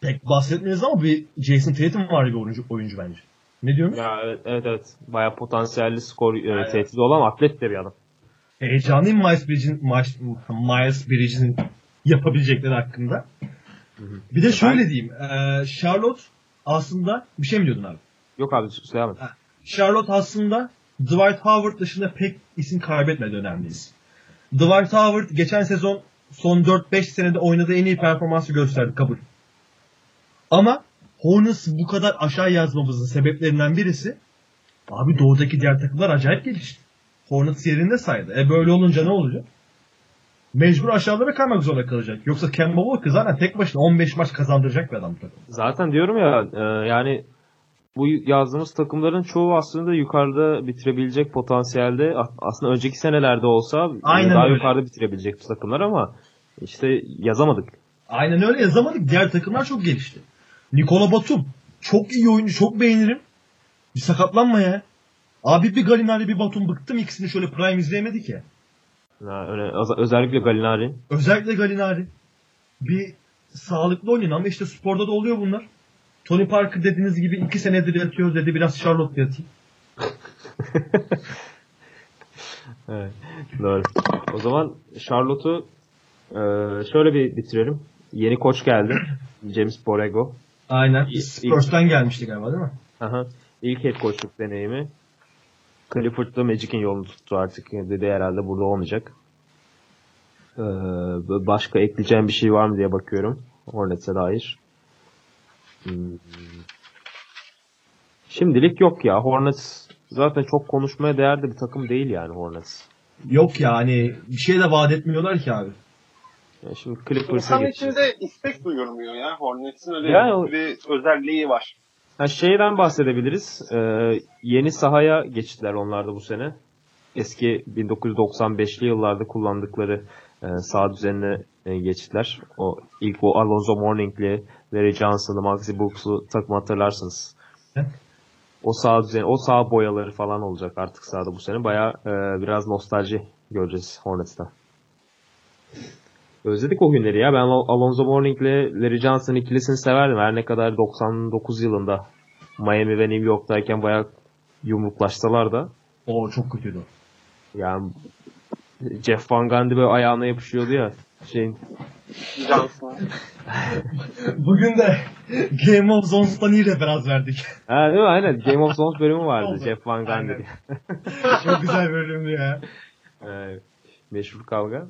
pek bahsetmiyoruz ama bir Jason Tatum var bir oyuncu, oyuncu bence. Ne diyorsun? ya evet evet, evet. bayağı potansiyelli skor e, tehdidi olan atlet de bir adam. Heyecanlıyım Miles Bridges'in Miles, Miles Bridges'in yapabilecekleri hakkında. Bir de şöyle diyeyim. eee, Charlotte aslında bir şey mi diyordun abi? Yok abi devam et. Charlotte aslında Dwight Howard dışında pek isim kaybetmedi önemliyiz. Dwight Howard geçen sezon son 4-5 senede oynadığı en iyi performansı gösterdi kabul. Ama Hornets bu kadar aşağı yazmamızın sebeplerinden birisi abi doğudaki diğer takımlar acayip gelişti. Hornets yerinde saydı. E böyle olunca ne olacak? Mecbur aşağılara kaymak zorunda kalacak. Yoksa Kemba Walker zaten tek başına 15 maç kazandıracak bir adam takım. Zaten diyorum ya e, yani bu yazdığımız takımların çoğu aslında yukarıda bitirebilecek potansiyelde aslında önceki senelerde olsa Aynen daha öyle. yukarıda bitirebilecek bu takımlar ama işte yazamadık. Aynen öyle yazamadık. Diğer takımlar çok gelişti. Nikola Batum. Çok iyi oyuncu. Çok beğenirim. Bir sakatlanma ya. Abi bir Galinari bir Batum bıktım. ikisini şöyle prime izleyemedik ya. Ha, öyle, öz- özellikle Galinari. Özellikle Galinari. Bir sağlıklı oynayın ama işte sporda da oluyor bunlar. Tony Parker dediğiniz gibi iki senedir yatıyor dedi. Biraz Charlotte yatayım. Evet, doğru. O zaman Charlotte'u e, şöyle bir bitirelim. Yeni koç geldi. James Borrego. Aynen. İyi- Spurs'tan gelmişti galiba değil mi? Aha. İlk head coachluk deneyimi. Clifford'da Magic'in yolunu tuttu artık. Dedi herhalde burada olmayacak. Ee, başka ekleyeceğim bir şey var mı diye bakıyorum. Hornets'e dair. Hmm. Şimdilik yok ya. Hornets zaten çok konuşmaya değerli bir takım değil yani Hornets. Yok ya hani bir şey de vaat etmiyorlar ki abi. Yani şimdi Clippers'a İnsan geçeceğiz. içinde istek duyurmuyor ya. Hornets'in öyle Yani bir özelliği var. Ha, şeyden bahsedebiliriz. Ee, yeni sahaya geçtiler onlar da bu sene. Eski 1995'li yıllarda kullandıkları e, saha düzenine e, geçtiler. O ilk o Alonzo Mourning'li, Larry Johnson'lı, Maxi Brooks'lu takım hatırlarsınız. O saha düzeni, o saha boyaları falan olacak artık sahada bu sene. Baya biraz nostalji göreceğiz Hornets'ta. Özledik o günleri ya. Ben Al- Alonzo Mourning'le Larry Johnson ikilisini severdim. Her ne kadar 99 yılında Miami ve New York'tayken bayağı yumruklaşsalar da O çok kötüydü yani Jeff Van Gundy böyle ayağına yapışıyordu ya şeyin. Bugün de Game of Thrones'tan iyi referans verdik. ha, değil mi? Aynen. Game of Thrones bölümü vardı. Jeff Van Gundy çok güzel bölümdü ya. Meşhur kavga.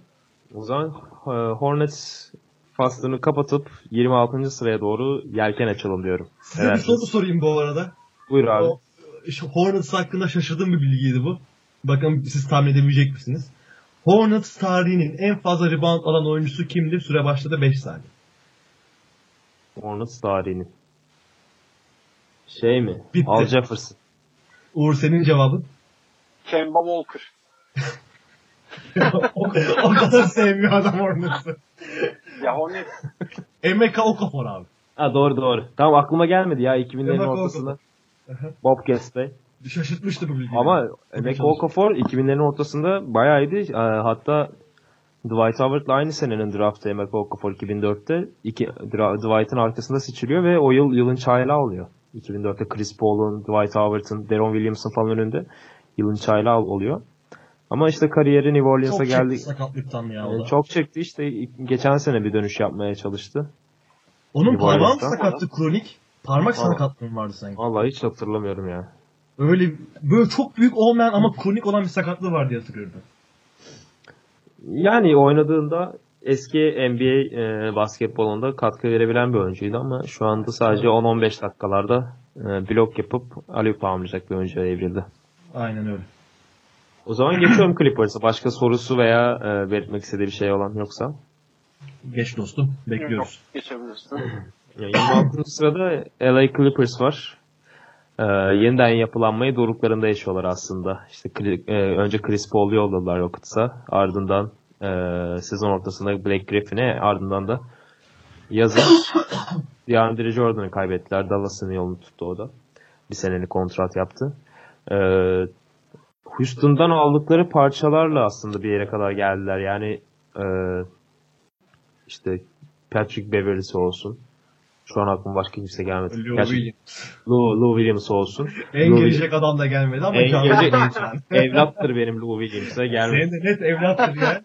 O zaman e, Hornets faslını kapatıp 26. sıraya doğru yelken açalım diyorum. Size bir soru sorayım bu arada. Buyur abi. O, Hornets hakkında şaşırdığım bir bilgiydi bu. Bakın siz tahmin edebilecek misiniz? Hornets tarihinin en fazla rebound alan oyuncusu kimdir? Süre başladı 5 saniye. Hornets tarihinin. Şey mi? Bitti. Al Jefferson. Uğur senin cevabın? Kemba Walker. o, o kadar sevmiyor adam Hornets'ı. Ya Hornets Emeka Okafor abi. Ha doğru doğru. Tamam aklıma gelmedi ya 2000'lerin Emeka ortasında. Bobcats Bey. Şaşırtmıştı bu bilgi. Ama Emeka. Okafor 2000'lerin ortasında bayağı iyiydi. Ee, Hatta Dwight Howard'la aynı senenin draftı Emeka Okafor 2004'te. İki, Dwight'ın arkasında seçiliyor ve o yıl yılın çaylağı oluyor. 2004'te Chris Paul'un, Dwight Howard'ın, Deron Williams'ın falan önünde yılın çaylağı oluyor. Ama işte kariyeri New Orleans'a çok geldi. çekti sakatlıktan ya o Ee, da. Çok çekti işte geçen sene bir dönüş yapmaya çalıştı. Onun parmağı sakattı kronik? Parmak Tamam. sakatlığı vardı sanki? Vallahi hiç hatırlamıyorum ya. Öyle böyle çok büyük olmayan ama kronik olan bir sakatlığı var diye hatırlıyorum. Yani oynadığında eski NBA e, basketbolunda katkı verebilen bir oyuncuydu ama şu anda sadece 10-15 dakikalarda e, blok yapıp alüp tamamlayacak bir oyuncuya evrildi. Aynen öyle. O zaman geçiyorum Clippers'a. Başka sorusu veya e, belirtmek istediği bir şey olan yoksa. Geç dostum. Bekliyoruz. yok, geçebilirsin. Ya, 26. sırada LA Clippers var. E, yeniden yapılanmayı doruklarında yaşıyorlar aslında. İşte e, önce Chris Paul'u yolladılar Rockets'a. Ardından e, sezon ortasında Blake Griffin'e ardından da yazın DeAndre Jordan'ı kaybettiler. Dallas'ın yolunu tuttu o da. Bir senelik kontrat yaptı. E, Houston'dan aldıkları parçalarla aslında bir yere kadar geldiler. Yani e, işte Patrick Beverly'si olsun. Şu an aklıma başka kimse gelmedi. Lou Gerçi Williams. Lou, Lou Williams olsun. En Lou gelecek adam da gelmedi ama En gelecek- evlattır benim Lou Williams'a gelmedi. Senin de net evlattır ya.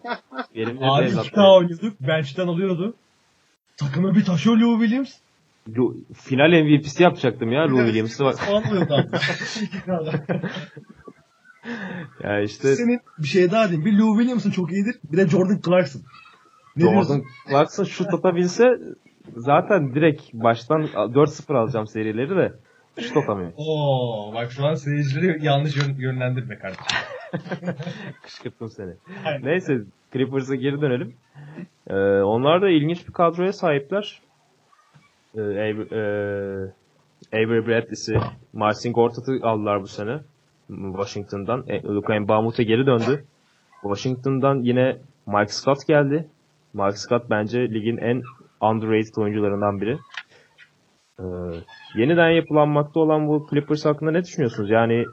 Benim de Abi evlattır. 2K oynuyorduk. Bench'ten alıyordu. Takımı bir taşıyor Lou Williams. Lou- final MVP'si yapacaktım ya Lou Williams'ı. bak. 2K'da. Ya işte Senin bir şey daha diyeyim. Bir Lou Williams'ın çok iyidir. Bir de Jordan Clarkson. Ne Jordan diyorsun? Clarkson şut atabilse zaten direkt baştan 4-0 alacağım serileri de şut atamıyor. Oo, bak şu an seyircileri yanlış yön, yönlendirme kardeşim. Kışkırttım seni. Aynen. Neyse Clippers'a geri dönelim. Ee, onlar da ilginç bir kadroya sahipler. Ee, Avery, e, Avery Bradley'si, Marcin Gortat'ı aldılar bu sene. Washington'dan. E, Luka Mbamute geri döndü. Washington'dan yine Mike Scott geldi. Mike Scott bence ligin en underrated oyuncularından biri. Ee, yeniden yapılanmakta olan bu Clippers hakkında ne düşünüyorsunuz? Yani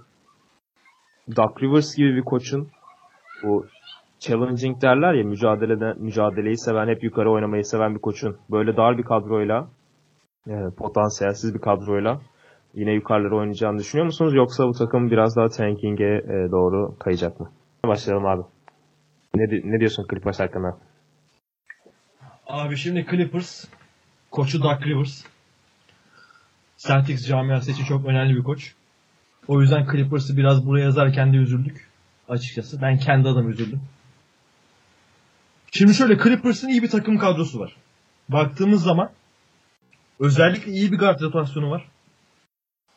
Doc Rivers gibi bir koçun bu challenging derler ya mücadeleden mücadeleyi seven hep yukarı oynamayı seven bir koçun böyle dar bir kadroyla e, potansiyelsiz bir kadroyla yine yukarıları oynayacağını düşünüyor musunuz yoksa bu takım biraz daha tanking'e e, doğru kayacak mı? Başlayalım abi. Ne, ne diyorsun Clippers hakkında? Abi şimdi Clippers koçu Doug Rivers. Celtics camiası için çok önemli bir koç. O yüzden Clippers'ı biraz buraya yazarken de üzüldük. Açıkçası. Ben kendi adıma üzüldüm. Şimdi şöyle Clippers'ın iyi bir takım kadrosu var. Baktığımız zaman özellikle iyi bir guard rotasyonu var.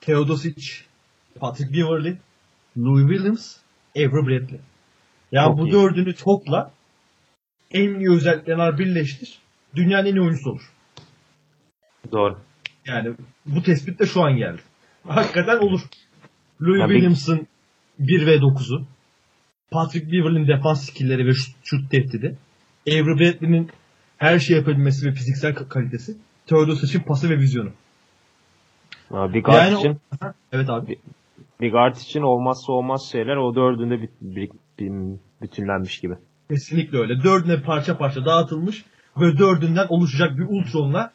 Teodosic, Patrick Beverly, Louis Williams, Avery Bradley. Ya Çok bu iyi. dördünü topla en iyi özelliklerini birleştir. Dünyanın en iyi oyuncusu olur. Doğru. Yani bu tespit de şu an geldi. Hakikaten olur. Louis Ya bir- Williams'ın 1 ve 9'u. Patrick Beverly'nin defans skillleri ve şut, şut tehdidi. Avery Bradley'nin her şey yapabilmesi ve fiziksel ka- kalitesi. Theodosic'in pası ve vizyonu. Bir guard Yani o- için Evet abi. bir guard için olmazsa olmaz şeyler o dördünde bir, bir, bir- bütünlenmiş gibi. Kesinlikle öyle. Dördüne parça parça dağıtılmış ve dördünden oluşacak bir ultronla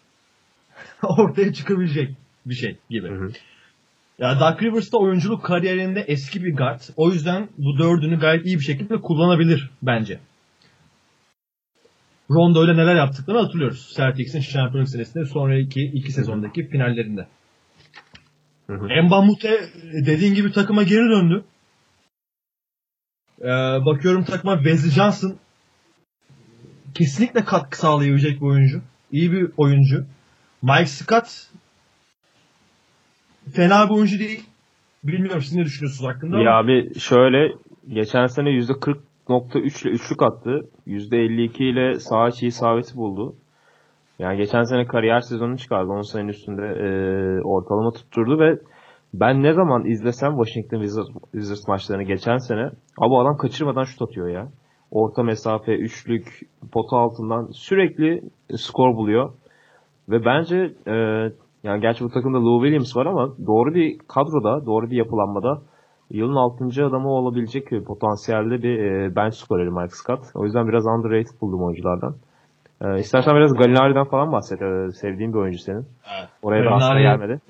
ortaya çıkabilecek bir şey gibi. Hı hı. Ya Doug Rivers da oyunculuk kariyerinde eski bir guard. O yüzden bu dördünü gayet iyi bir şekilde kullanabilir bence. Rondo ile neler yaptıklarını hatırlıyoruz. Celtics'in şampiyonluk senesinde sonraki iki sezondaki finallerinde. Hı hı. Mbamute dediğin gibi takıma geri döndü. Ee, bakıyorum takıma Wesley Johnson kesinlikle katkı sağlayabilecek bir oyuncu. iyi bir oyuncu. Mike Scott fena bir oyuncu değil. Bilmiyorum siz ne düşünüyorsunuz hakkında Ya ama abi şöyle geçen sene %40.3 ile üçlük attı. %52 ile sağ içi isabeti buldu. Yani geçen sene kariyer sezonunu çıkardı. 10 senenin üstünde e, ortalama tutturdu ve ben ne zaman izlesem Washington Wizards, Wizards maçlarını geçen sene abi adam kaçırmadan şut atıyor ya. Orta mesafe, üçlük, pota altından sürekli skor buluyor. Ve bence e, yani gerçi bu takımda Lou Williams var ama doğru bir kadroda, doğru bir yapılanmada yılın 6. adamı olabilecek potansiyelde bir e, bench skoreri Mike Scott. O yüzden biraz underrated buldum oyunculardan. E, istersen biraz Gallinari'den falan bahset. E, sevdiğin bir oyuncu senin. Evet. Oraya da aslında gelmedi.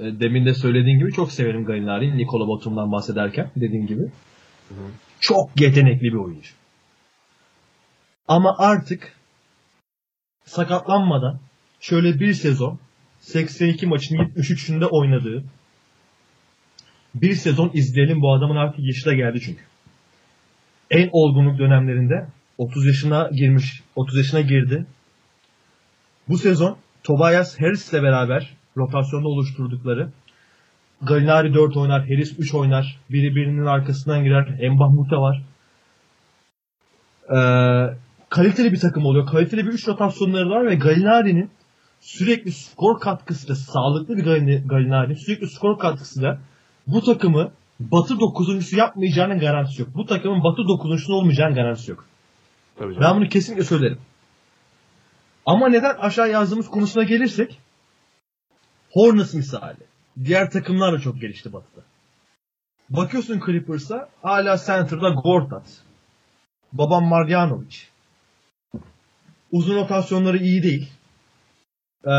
e, demin de söylediğin gibi çok severim Gallinari'yi. Nikola Batum'dan bahsederken dediğim gibi. Çok yetenekli bir oyuncu. Ama artık sakatlanmadan şöyle bir sezon 82 maçın 73'ünde oynadığı bir sezon izleyelim bu adamın artık yaşı da geldi çünkü. En olgunluk dönemlerinde 30 yaşına girmiş, 30 yaşına girdi. Bu sezon Tobias Harris'le beraber rotasyonda oluşturdukları Gallinari 4 oynar, Harris 3 oynar. Biri birinin arkasından girer. Embah Mute var. Ee, kaliteli bir takım oluyor. Kaliteli bir 3 rotasyonları var ve Gallinari'nin sürekli skor katkısıyla sağlıklı bir Gallinari sürekli skor katkısıyla bu takımı Batı 9.sü yapmayacağının garantisi yok. Bu takımın Batı 9.sünün olmayacağının garantisi yok. Tabii canım. Ben bunu kesinlikle söylerim. Ama neden aşağı yazdığımız konusuna gelirsek Hornets misali. Diğer takımlar da çok gelişti Batı'da. Bakıyorsun Clippers'a hala center'da Gortat. Babam Marjanovic. Uzun rotasyonları iyi değil. Ee,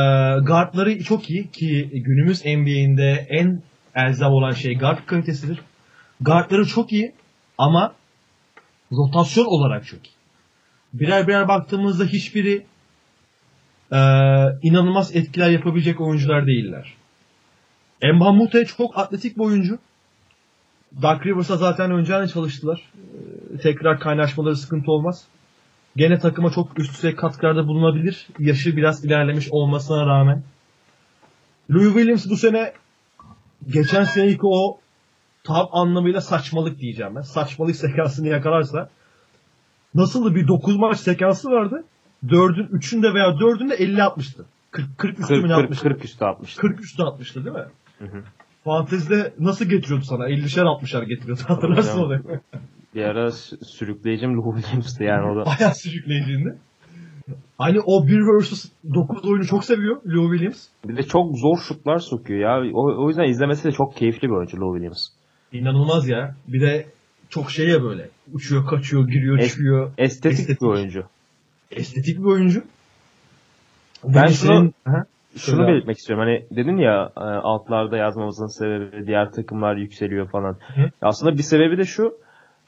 guardları çok iyi ki günümüz NBA'inde en elzem olan şey guard kalitesidir. Guardları çok iyi ama rotasyon olarak çok iyi. Birer birer baktığımızda hiçbiri ee, inanılmaz etkiler yapabilecek oyuncular değiller. Emma Mute çok atletik bir oyuncu. Dark Rivers'a zaten önceden çalıştılar. Ee, tekrar kaynaşmaları sıkıntı olmaz. Gene takıma çok üst düzey katkılarda bulunabilir. Yaşı biraz ilerlemiş olmasına rağmen. Louis Williams bu sene geçen seneki o tam anlamıyla saçmalık diyeceğim ben. Saçmalık sekansını yakalarsa nasıl bir 9 maç sekansı vardı. 4'ün 3'ünde veya 4'ünde 50 atmıştı. 40, 40 üstü 40, mü ne 40, atmıştı? 40 üstü atmıştı. 40 üstü atmıştı değil mi? Hı hı. Fantezide nasıl getiriyordu sana? 50'şer 60'ar getiriyordu. Hatırlarsın onu. Bir ara sü- sürükleyicim Lou Williams'tı yani o da. Bayağı sürükleyiciydi. Hani o 1 vs 9 oyunu çok seviyor Lou Williams. Bir de çok zor şutlar sokuyor ya. O, o yüzden izlemesi de çok keyifli bir oyuncu Lou Williams. İnanılmaz ya. Bir de çok şey ya böyle. Uçuyor, kaçıyor, giriyor, Es- çıkıyor. Estetik, Estetik. bir oyuncu. Estetik bir oyuncu. Ben Ve şunu- senin-. Şunu abi. belirtmek istiyorum. Hani dedin ya e, altlarda yazmamızın sebebi diğer takımlar yükseliyor falan. Hı. Aslında bir sebebi de şu.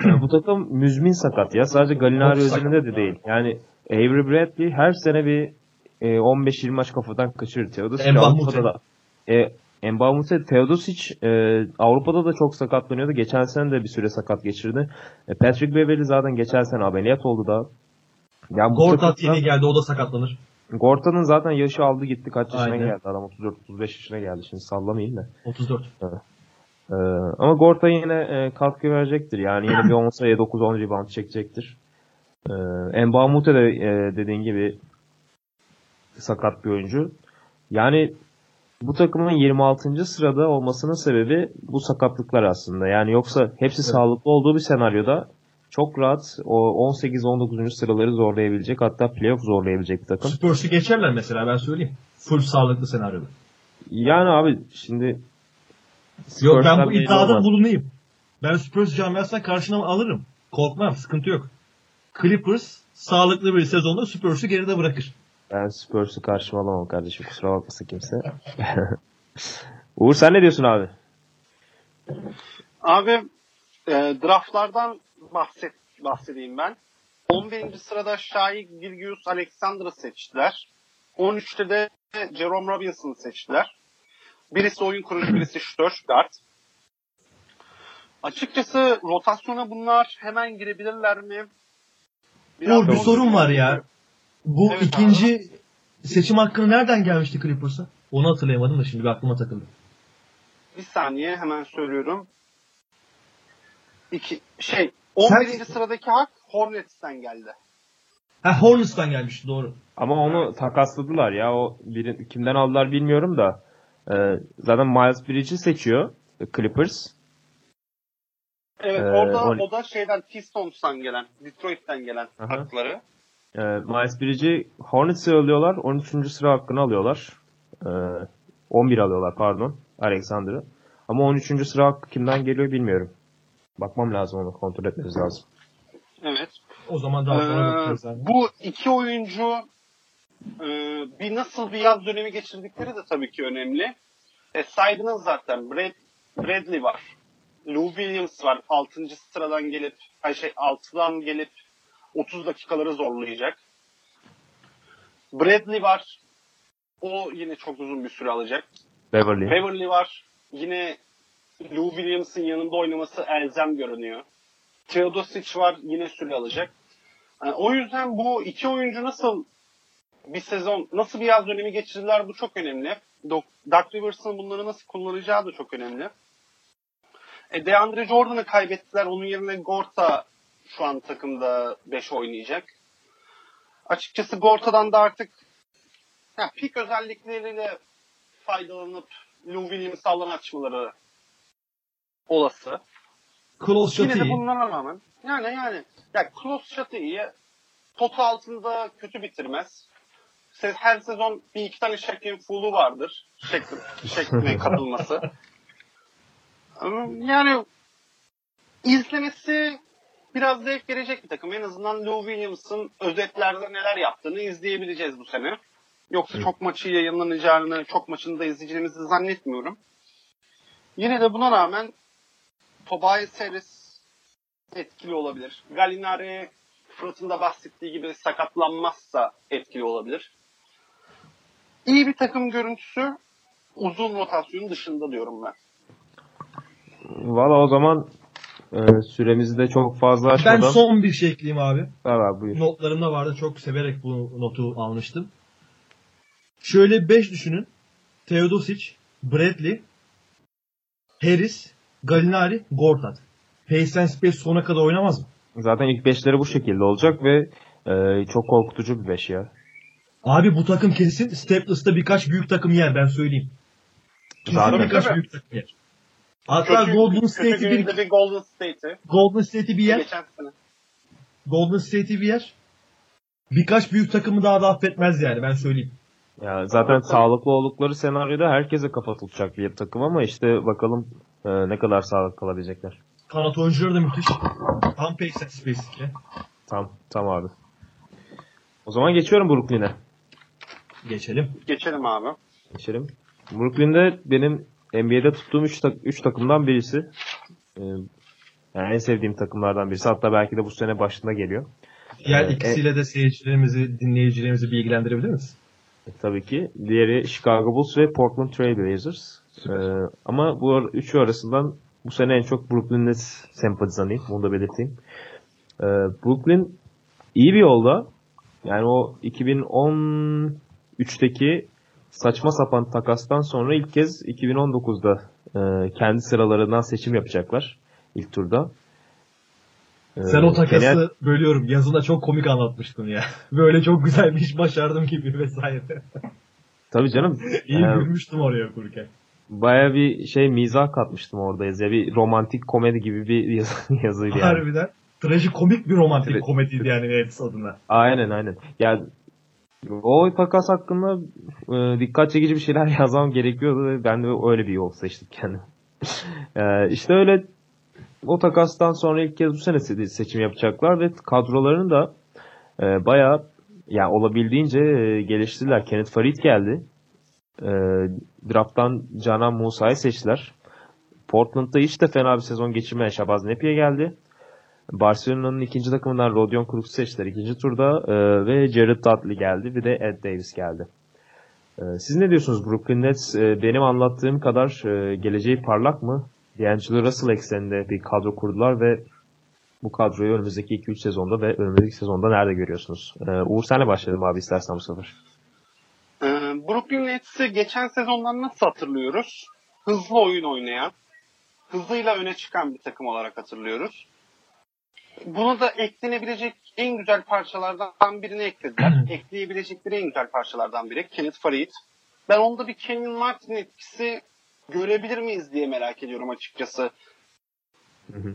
e, bu takım müzmin sakat ya. Sadece Gallinari Çok özelinde de değil. Yani Avery Bradley her sene bir e, 15-20 maç kafadan kaçırır. Teodosic Mbah Avrupa'da da e, Mbah Mute, Teodosic e, Avrupa'da da çok sakatlanıyordu. Geçen sene de bir süre sakat geçirdi. E, Patrick Beverly zaten geçen sene ameliyat oldu da. Ya bu Gortat yeni geldi o da sakatlanır. Gorta'nın zaten yaşı aldı gitti kaç yaşına Aynen. geldi adam 34-35 yaşına geldi şimdi sallamayayım da. 34. Ee, ama Gorta yine e, katkı verecektir yani yine bir 10 sayı 9-10 rebound çekecektir. Ee, Mbamute de e, dediğin gibi sakat bir oyuncu. Yani bu takımın 26. sırada olmasının sebebi bu sakatlıklar aslında. Yani yoksa hepsi Evet. sağlıklı olduğu bir senaryoda çok rahat o 18-19. sıraları zorlayabilecek hatta playoff zorlayabilecek bir takım. Spurs'u geçerler mesela ben söyleyeyim. Full sağlıklı senaryoda. Yani abi şimdi Yok ben bu iddiada olmaz. bulunayım. Ben Spurs camiasına karşına alırım. Korkmam sıkıntı yok. Clippers sağlıklı bir sezonda Spurs'u geride bırakır. Ben Spurs'u karşıma alamam kardeşim. Kusura bakmasın kimse. Uğur sen ne diyorsun abi? Abi e, draftlardan bahset, bahsedeyim ben. 11. sırada Shai Gilgius Alexander'ı seçtiler. 13'te de Jerome Robinson'ı seçtiler. Birisi oyun kurucu, birisi şutör, guard. Açıkçası rotasyona bunlar hemen girebilirler mi? Uğur bir sorun var ya. Bu Evet ikinci seçim hakkını nereden gelmişti Clippers'a? Onu hatırlayamadım da şimdi bir aklıma takıldı. Bir saniye hemen söylüyorum. İki, şey 11. Sen- sıradaki hak Hornets'ten geldi. Ha Hornets'tan gelmişti doğru. Ama onu takasladılar ya. O biri, kimden aldılar bilmiyorum da. Ee, zaten Miles Bridges'i seçiyor Clippers. Evet Ee, orada on- o da şeyden Pistons'tan gelen, Detroit'ten gelen Aha. hakları. Ee, Miles Bridges'i Hornets'e alıyorlar. 13. sıra hakkını alıyorlar. Ee, 11 alıyorlar pardon. Alexander'ı. Ama 13. sıra hakkı kimden geliyor bilmiyorum. Bakmam lazım onu kontrol etmemiz lazım. Evet. O zaman daha sonra Ee, bu iki oyuncu e, bir nasıl bir yaz dönemi geçirdikleri de tabii ki önemli. E, saydınız zaten. Brad, Bradley var. Lou Williams var. 6. sıradan gelip ay şey 6'dan gelip 30 dakikaları zorlayacak. Bradley var. O yine çok uzun bir süre alacak. Beverly. Beverly var. Yine Lou Williams'ın yanında oynaması elzem görünüyor. Teodosic var. Yine süre alacak. Yani o yüzden bu iki oyuncu nasıl bir sezon, nasıl bir yaz dönemi geçirdiler bu çok önemli. Doc, Rivers'ın bunları nasıl kullanacağı da çok önemli. E, DeAndre Jordan'ı kaybettiler. Onun yerine Gorta şu an takımda 5 oynayacak. Açıkçası Gorta'dan da artık ya, pik özellikleriyle faydalanıp Lou Williams'ı alan açmaları olası. Close Yine de bunlara rağmen yani yani ya close shot'ı iyi. Potu altında kötü bitirmez. Se- Her sezon bir iki tane Shaquille Fool'u vardır. Şekli, şekline katılması. Yani izlemesi biraz zevk verecek bir takım. En azından Lou Williams'ın özetlerde neler yaptığını izleyebileceğiz bu sene. Yoksa çok maçı yayınlanacağını, çok maçını da izleyeceğimizi zannetmiyorum. Yine de buna rağmen Tobias Harris etkili olabilir. Gallinari Fırat'ın da bahsettiği gibi sakatlanmazsa etkili olabilir. İyi bir takım görüntüsü uzun rotasyonun dışında diyorum ben. Valla o zaman e, süremizi de çok fazla Ben aşmadan. son bir şey ekleyeyim abi. Ver abi buyur. Notlarımda vardı. Çok severek bu notu almıştım. Şöyle 5 düşünün. Teodosic, Bradley, Harris, Gallinari, Gortat. Pace and Space sona kadar oynamaz mı? Zaten ilk beşleri bu şekilde olacak ve e, çok korkutucu bir beş ya. Abi bu takım kesin Staplers'ta birkaç büyük takım yer ben söyleyeyim. Kesin Zaten- birkaç büyük takım yer. Hatta Golden State'i kötü bir Golden State'i. Golden State'i bir yer. Geçen sene. Golden State'i bir yer. Birkaç büyük takımı daha da affetmez yani ben söyleyeyim. Ya zaten sağlıklı oldukları senaryoda herkese kafa tutacak bir takım ama işte bakalım e, ne kadar sağlıklı kalabilecekler. Kanat oyuncuları da müthiş. Tam space ile. Tam tam abi. O zaman geçiyorum Brooklyn'e. Geçelim. Geçelim abi. Geçelim. Brooklyn'de benim NBA'de tuttuğum 3 tak- üç takımdan birisi. Ee, yani en sevdiğim takımlardan birisi. Hatta belki de bu sene başında geliyor. Diğer Ee, ikisiyle de seyircilerimizi, dinleyicilerimizi bilgilendirebilir misin? E, tabii ki. Diğeri Chicago Bulls ve Portland Trail Blazers. Ee, ama bu üçü arasından bu sene en çok Brooklyn Nets sempatizanıyım. Bunu da belirteyim. Ee, Brooklyn iyi bir yolda. Yani o 2013'teki saçma sapan takastan sonra ilk kez 2019'da e, kendi sıralarından seçim yapacaklar ilk turda. Ee, Sen o takası genel- bölüyorum. Yazında çok komik anlatmıştın ya. Böyle çok güzel bir iş başardım gibi vesaire. Tabii canım. İyi Ee, gülmüştüm oraya okurken. Baya bir şey mizah katmıştım orada yazıya. Bir romantik komedi gibi bir yazı, yazıydı yani. Harbiden. Trajikomik bir romantik komediydi yani Nets adına. Aynen aynen. Yani o takas hakkında e, dikkat çekici bir şeyler yazmam gerekiyordu ben de öyle bir yol seçtim kendim. e, işte öyle o takastan sonra ilk kez bu sene se- seçim yapacaklar ve kadrolarını da e, bayağı yani olabildiğince e, geliştirdiler. Kenneth Farid geldi. E, draft'tan Canan Musa'yı seçtiler. Portland'da hiç de fena bir sezon geçirmeyen Şabaz Nepi'ye geldi. Barcelona'nın ikinci takımından Rodion Kruk seçtiler ikinci turda e, ve Jared Dudley geldi bir de Ed Davis geldi. E, siz ne diyorsunuz Brooklyn Nets e, benim anlattığım kadar e, geleceği parlak mı? D'Angelo Russell ekseninde bir kadro kurdular ve bu kadroyu önümüzdeki 2-3 sezonda ve önümüzdeki sezonda nerede görüyorsunuz? E, Uğur senle başlayalım abi istersen bu sefer. Brooklyn Nets'i geçen sezondan nasıl hatırlıyoruz? Hızlı oyun oynayan, hızıyla öne çıkan bir takım olarak hatırlıyoruz. Buna da eklenebilecek en güzel parçalardan birini eklediler. Ekleyebilecekleri en güzel parçalardan biri Kenneth Farid. Ben onda bir Kenyon Martin etkisi görebilir miyiz diye merak ediyorum açıkçası.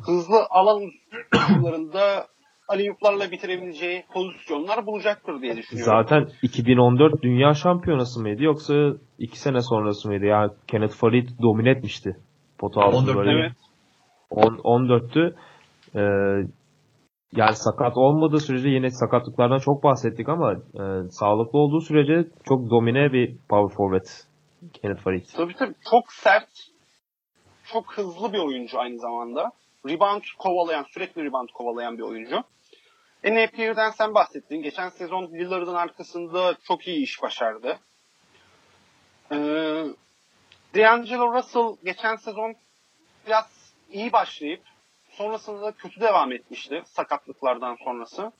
Hızlı alan uzunlarında aliyuplarla bitirebileceği pozisyonlar bulacaktır diye düşünüyorum. Zaten 2014 Dünya Şampiyonası mıydı yoksa 2 sene sonrası mıydı? Yani Kenneth Farid domine etmişti. Pota altında 14, böyle. Evet. 10, 14'tü. Ee, yani sakat olmadığı sürece yine sakatlıklardan çok bahsettik ama e, sağlıklı olduğu sürece çok domine bir power forward Kenneth Farid. Tabii tabii çok sert, çok hızlı bir oyuncu aynı zamanda. Rebound kovalayan, sürekli rebound kovalayan bir oyuncu. E, Napier'den sen bahsettin. Geçen sezon Lillard'ın arkasında çok iyi iş başardı. Ee, D'Angelo Russell geçen sezon biraz iyi başlayıp sonrasında da kötü devam etmişti sakatlıklardan sonrası.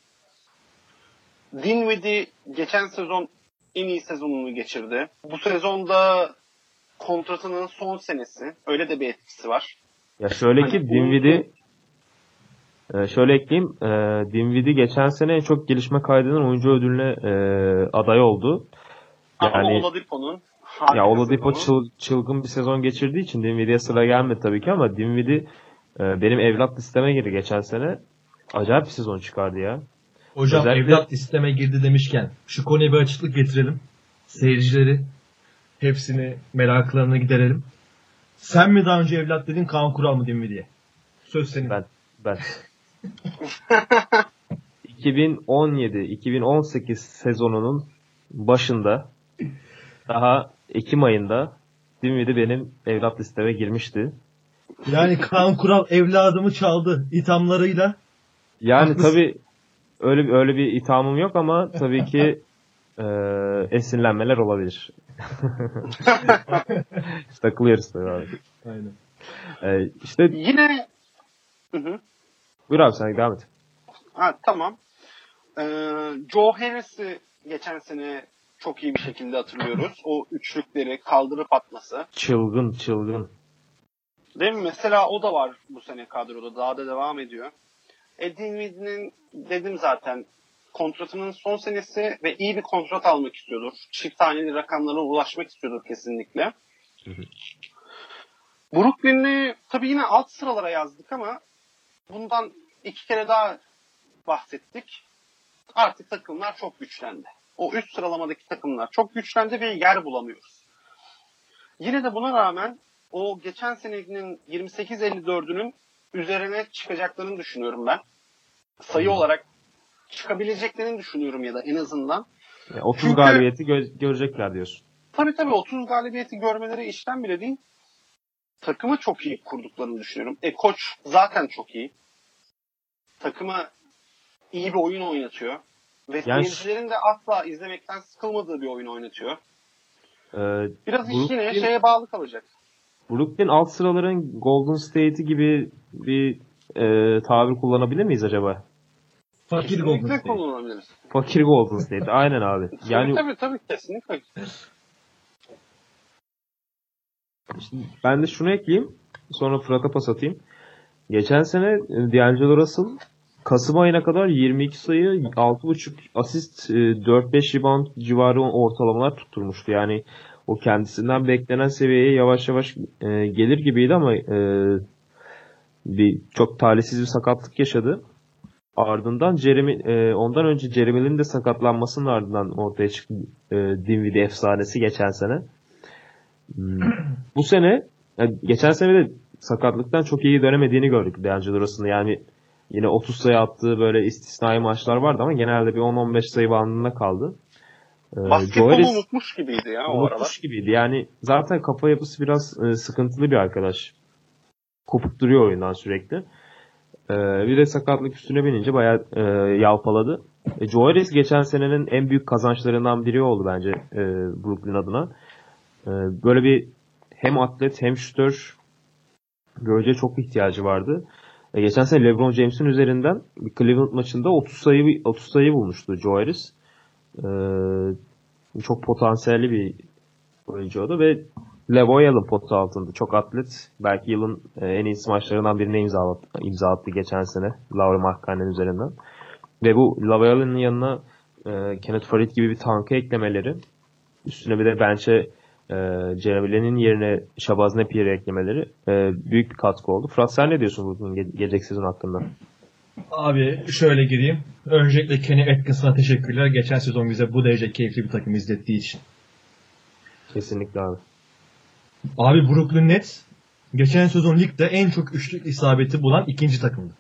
Dinwiddie geçen sezon en iyi sezonunu geçirdi. Bu sezonda kontratının son senesi. Öyle de bir etkisi var. Ya şöyle ki Hani Dinwiddie e, şöyle ekleyeyim. E, Dinwiddie geçen sene en çok gelişme kaydının oyuncu ödülüne e, aday oldu. Ama Yani Oladipo'nun ya Oladipo çıl- çılgın bir sezon geçirdiği için Dinwiddie'ye sıra gelmedi tabii ki ama Dinwiddie benim evlat listeme girdi geçen sene. Acayip bir sezon çıkardı ya. Hocam Özellikle- evlat listeme girdi demişken şu konuya bir açıklık getirelim. Seyircileri hepsini meraklarını giderelim. Sen mi daha önce evlat dedin Kaan Kural mı değil mi diye. Söz senin. Ben ben 2017-2018 sezonunun başında daha Ekim ayında Dinwiddie benim evlat listeme girmişti. Yani Kaan Kural evladımı çaldı ithamlarıyla. Yani tabi öyle öyle bir ithamım yok ama tabii ki e, esinlenmeler olabilir. Takılıyoruz tabii abi. Aynen. E, işte Yine Hı hı. buyur abi sen devam et. Ha, tamam. Ee, Joe Harris'i geçen sene çok iyi bir şekilde hatırlıyoruz. O üçlükleri kaldırıp atması. Çılgın çılgın. Değil mi? Mesela o da var bu sene kadroda. Daha da devam ediyor. Dinwiddie'nin dedim zaten kontratının son senesi ve iyi bir kontrat almak istiyordur. Çift taneli rakamlara ulaşmak istiyordur kesinlikle. Brooklyn'i tabii yine alt sıralara yazdık ama bundan iki kere daha bahsettik. Artık takımlar çok güçlendi. O üst sıralamadaki takımlar çok güçlendi ve yer bulamıyoruz. Yine de buna rağmen o geçen senenin 28-54'ünün üzerine çıkacaklarını düşünüyorum ben. Sayı olarak çıkabileceklerini düşünüyorum ya da en azından. Yani 30 Çünkü- galibiyeti gö- görecekler diyorsun. Tabii tabii 30 galibiyeti görmeleri işten bile değil. Takımı çok iyi kurduklarını düşünüyorum. E koç zaten çok iyi. Takıma iyi bir oyun oynatıyor. Ve Yani- seyircilerin de asla izlemekten sıkılmadığı bir oyun oynatıyor. Ee, Biraz iş yine şeye bağlı kalacak. Brooklyn alt sıraların Golden State'i gibi bir e, tabir kullanabilir miyiz acaba? Fakir Golden State. kullanabiliriz. Fakir Golden State. Aynen abi. Yani tabii, tabii tabii kesinlikle. işte ben de şunu ekleyeyim. Sonra Fırat'a pas atayım. Geçen sene e, D'Angelo Russell Kasım ayına kadar 22 sayı, 6.5 asist, e, 4-5 rebound civarı ortalamalar tutturmuştu. Yani o kendisinden beklenen seviyeye yavaş yavaş e, gelir gibiydi ama e, bir çok talihsiz bir sakatlık yaşadı. Ardından Jeremy, e, ondan önce Jeremy'nin de sakatlanmasının ardından ortaya çıktı e, Dinwiddie efsanesi geçen sene. Hmm. Bu sene yani geçen sene de sakatlıktan çok iyi dönemediğini gördük D'Angelo Russell'ın. Yani yine 30 sayı attığı böyle istisnai maçlar vardı ama genelde bir 10-15 sayı bandında kaldı. Ee, Basketbolu Joelis unutmuş gibiydi ya o unutmuş aralar. gibiydi. Yani zaten kafa yapısı biraz e, sıkıntılı bir arkadaş. Kopuk duruyor oyundan sürekli. Ee, bir de sakatlık üstüne binince bayağı e, yalpaladı. E, Joe Harris geçen senenin en büyük kazançlarından biri oldu bence e, Brooklyn adına. E, böyle bir hem atlet hem şütör görece çok ihtiyacı vardı. E, geçen sene LeBron James'in üzerinden Cleveland maçında 30 sayı 30 sayı bulmuştu Joe Harris. E, çok potansiyelli bir oyuncu oldu ve Levoyal'ın potu altında. Çok atlet. Belki yılın e, en iyi maçlarından birine imza, attı, imza attı geçen sene. Laura Markkanen üzerinden. Ve bu Levoyal'ın yanına e, Kenneth Farid gibi bir tankı eklemeleri üstüne bir de bench'e e, Jeremy yerine Shabazz Napier'i eklemeleri e, büyük bir katkı oldu. Fırat sen ne diyorsun bu ge- gelecek sezon hakkında? Abi şöyle gireyim. Öncelikle Kenny Atkinson'a teşekkürler. Geçen sezon bize bu derece keyifli bir takım izlettiği için. Kesinlikle abi. Abi Brooklyn Nets geçen sezon ligde en çok üçlük isabeti bulan ikinci takımdı.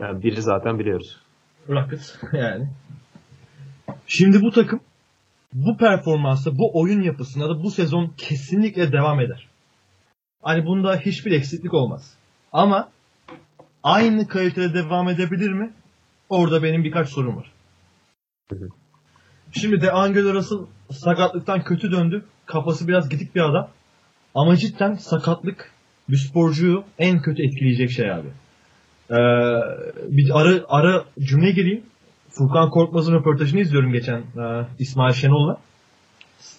Yani biri zaten biliyoruz. Rockets yani. Şimdi bu takım bu performansa, bu oyun yapısına da bu sezon kesinlikle devam eder. Hani bunda hiçbir eksiklik olmaz. Ama aynı kalitede devam edebilir mi? Orada benim birkaç sorum var. Şimdi de Angelo Russell sakatlıktan kötü döndü. Kafası biraz gidik bir adam. Ama cidden sakatlık bir sporcuyu en kötü etkileyecek şey abi. Ee, bir ara, ara cümle gireyim. Furkan Korkmaz'ın röportajını izliyorum geçen e, İsmail Şenol'la.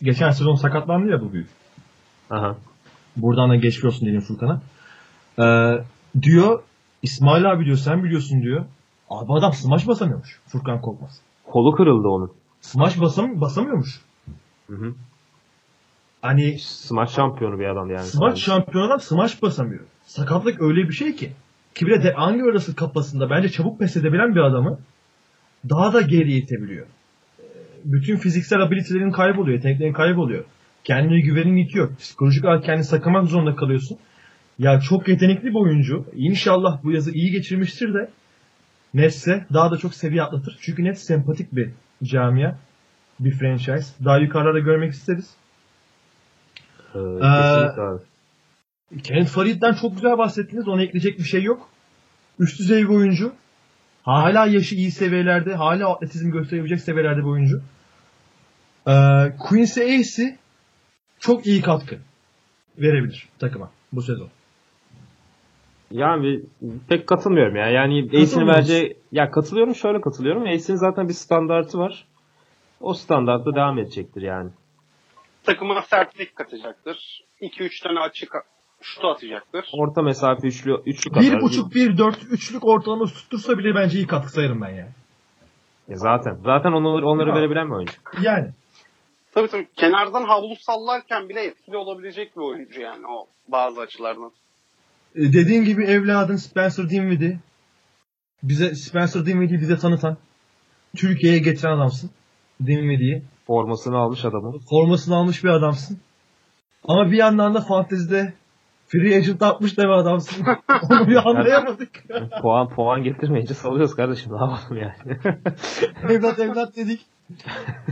Geçen sezon sakatlandı ya bu büyük. Aha. Buradan da geçmiş olsun diyelim Furkan'a. Ee, diyor İsmail abi diyor sen biliyorsun diyor. Abi adam smaç basamıyormuş Furkan Korkmaz. Kolu kırıldı onun. Smaç basam basamıyormuş. Hı hı. Hani Smash şampiyonu bir adam yani. smaç şampiyon adam smaç basamıyor. Sakatlık öyle bir şey ki. Ki bir de Angelo arası kafasında bence çabuk pes edebilen bir adamı daha da geriye itebiliyor. Ee, Bütün fiziksel abilitelerin kayboluyor, yeteneklerin kayboluyor. Kendine güvenin itiyor. Psikolojik olarak kendini sakamak zorunda kalıyorsun. Ya çok yetenekli bir oyuncu. İnşallah bu yazı iyi geçirmiştir de Nets'e daha da çok seviye atlatır. Çünkü Nets sempatik bir camia. Bir franchise. Daha yukarıda görmek isteriz. Ee, abi. Kenneth Farid'den çok güzel bahsettiniz. Ona ekleyecek bir şey yok. Üst düzey bir oyuncu. Hala yaşı iyi seviyelerde. Hala atletizm gösterebilecek seviyelerde bir oyuncu. Ee, Quincy Acey çok iyi katkı verebilir takıma bu sezon. Yani pek katılmıyorum ya. Yani Ace'in Katılmıyorsun. bence ya katılıyorum şöyle katılıyorum. Ace'in zaten bir standartı var. O standartta devam edecektir yani. Takıma sertlik katacaktır. 2-3 tane açık şut atacaktır. Orta mesafe üçlü üçlü kadar. Bir buçuk, bir dört, üçlük ortalaması tuttursa bile bence iyi katkı sayarım ben ya. Ya zaten zaten onları onları Ha. verebilen bir oyuncu. Yani. Tabii tabii. Kenardan havlu sallarken bile etkili olabilecek bir oyuncu yani o bazı açılardan. E, dediğin gibi evladın Spencer Dinwiddie bize Spencer Dinwiddie'yi bize tanıtan Türkiye'ye getiren adamsın. Dinwiddie'yi. Formasını almış adamı. Formasını almış bir adamsın. Ama bir yandan da fantezide free agent atmış bir adamsın. Onu bir anlayamadık. puan puan getirmeyince salıyoruz kardeşim. Ne yapalım yani. evlat evlat dedik.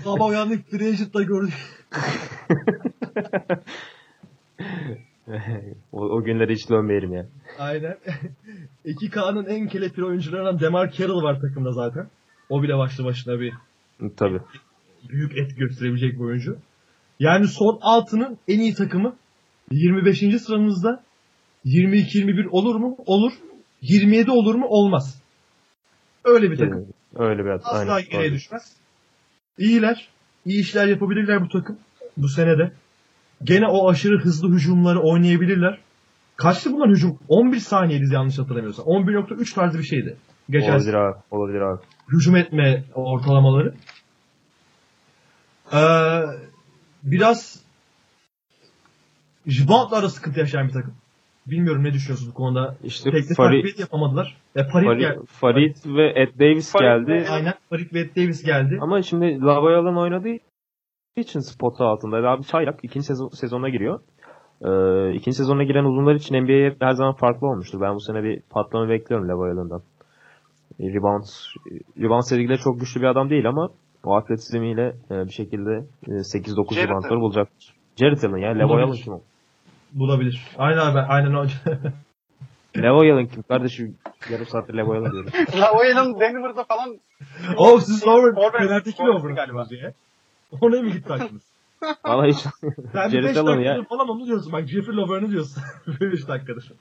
Sabah uyandık free agent'la gördük. o, o günlere hiç dönmeyelim ya. Aynen. 2K'nın en kelepir oyuncularından Demar Carroll var takımda zaten. O bile başlı başına bir Tabii. büyük et gösterebilecek bir oyuncu. Yani son altının en iyi takımı 25. sıramızda 22-21 olur mu? Olur. 27 olur mu? Olmaz. Öyle bir takım. Öyle bir Asla aynen. geriye düşmez. İyiler. İyi işler yapabilirler bu takım. Bu senede. Gene o aşırı hızlı hücumları oynayabilirler. Kaçtı bunlar hücum? 11 saniyeydi yanlış hatırlamıyorsam. 11.3 tarzı bir şeydi. Geçen Olabilir abi. Olabilir abi. hücum etme ortalamaları. Ee, biraz Jibant'la da sıkıntı yaşayan bir takım. Bilmiyorum ne düşünüyorsunuz bu konuda. İşte de Farid, yapamadılar. E, Farid, Farid, geldi. Farid ve Ed Davis Farid geldi. ve- Aynen Farid ve Ed Davis geldi. Ama şimdi Lavayalan oynadığı için spotu altında. Abi çaylak ikinci sezon, sezona giriyor. Ee, ikinci sezona giren uzunlar için NBA her zaman farklı olmuştur. Ben bu sene bir patlama bekliyorum Lavayalan'dan. E, Rebound, rebound sergileri çok güçlü bir adam değil ama o atletizmiyle e, bir şekilde e, 8-9 Jared reboundları bulacak. Jared Allen ya. Lavayalan Olabilir. kim o? Bulabilir. Aynen abi. Aynen o. Lavayalan kim? Kardeşim yarım saattir Lavayalan diyorum. Lavoya'nın Denver'da falan oh siz Fener'deki Forvet Lover galiba. galiba. Oraya mı gitti aklınız? Valla hiç Sen bir Jared 5 Allen ya. dakikadır falan onu diyorsun. Bak Jeffrey Lover'ını diyorsun. 5 dakikadır.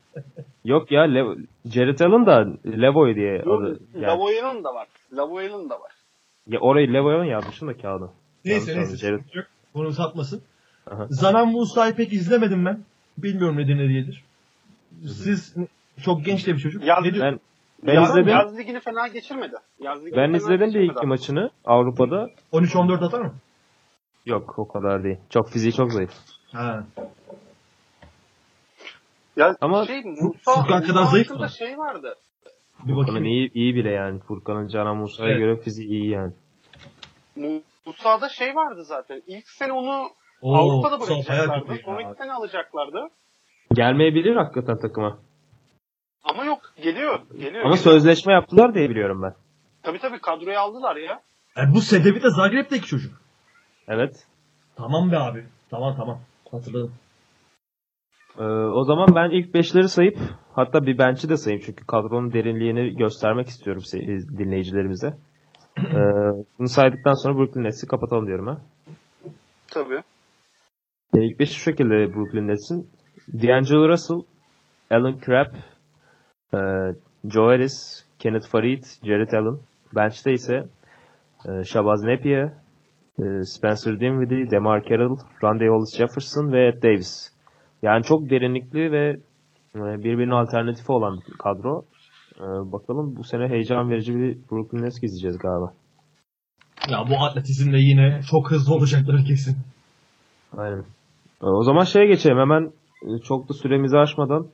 Yok ya Lev Jared Allen da Levoy diye adı. Yani, da var. Lavoya'nın da var. ya orayı Levoy'a yazmışım da kağıdı. Neyse Yanlış neyse. sıkıntı Yok. Bunu satmasın. Aha. Zanan Musa'yı pek izlemedim ben. Bilmiyorum nedir ne değildir. Siz çok genç de bir çocuk. Yaz- Ne Ben ben yaz, izledim. Yaz ligini fena geçirmedi. Yaz ligini Ben fena izledim iki ama. maçını Avrupa'da. 13-14 atar mı? Yok o kadar değil. Çok fiziği çok zayıf. Ha. Ya Ama şey, Furkan Musa, kadar Musa zayıf mı? şey vardı. Bir Furkan'ın iyi, iyi bile yani. Furkan'ın Canan Musa'ya Evet. göre fiziği iyi yani. Musa'da şey vardı zaten. İlk sene onu Oo, Avrupa'da bırakacaklardı. Sonraki sene alacaklardı. Gelmeyebilir hakikaten takıma. Ama yok geliyor. Geliyor. Ama geliyor. sözleşme yaptılar diye biliyorum ben. Tabii tabii kadroya aldılar ya. E, bu Sedevi de Zagreb'deki çocuk. Evet. Tamam be abi. Tamam tamam. Hatırladım. Ee, o zaman ben ilk beşleri sayıp hatta bir bench'i de sayayım çünkü kadronun derinliğini göstermek istiyorum dinleyicilerimize. Ee, bunu saydıktan sonra Brooklyn Nets'i kapatalım diyorum ha. Tabii. Yani ilk beşi şu şekilde Brooklyn Nets'in. D'Angelo Russell, Alan Crabb, e, Joe Harris, Kenneth Farid, Jared Allen. Bench'te ise e, Shabazz Napier, Spencer Dinwiddie, DeMar Carroll, Randy Hollis Jefferson ve Ed Davis. Yani çok derinlikli ve e, birbirinin alternatifi olan bir kadro. E, bakalım bu sene heyecan verici bir Brooklyn Nets izleyeceğiz galiba. Ya bu atletizmle yine çok hızlı olacaklar kesin. Aynen. E, O zaman şeye geçelim hemen çok da süremizi aşmadan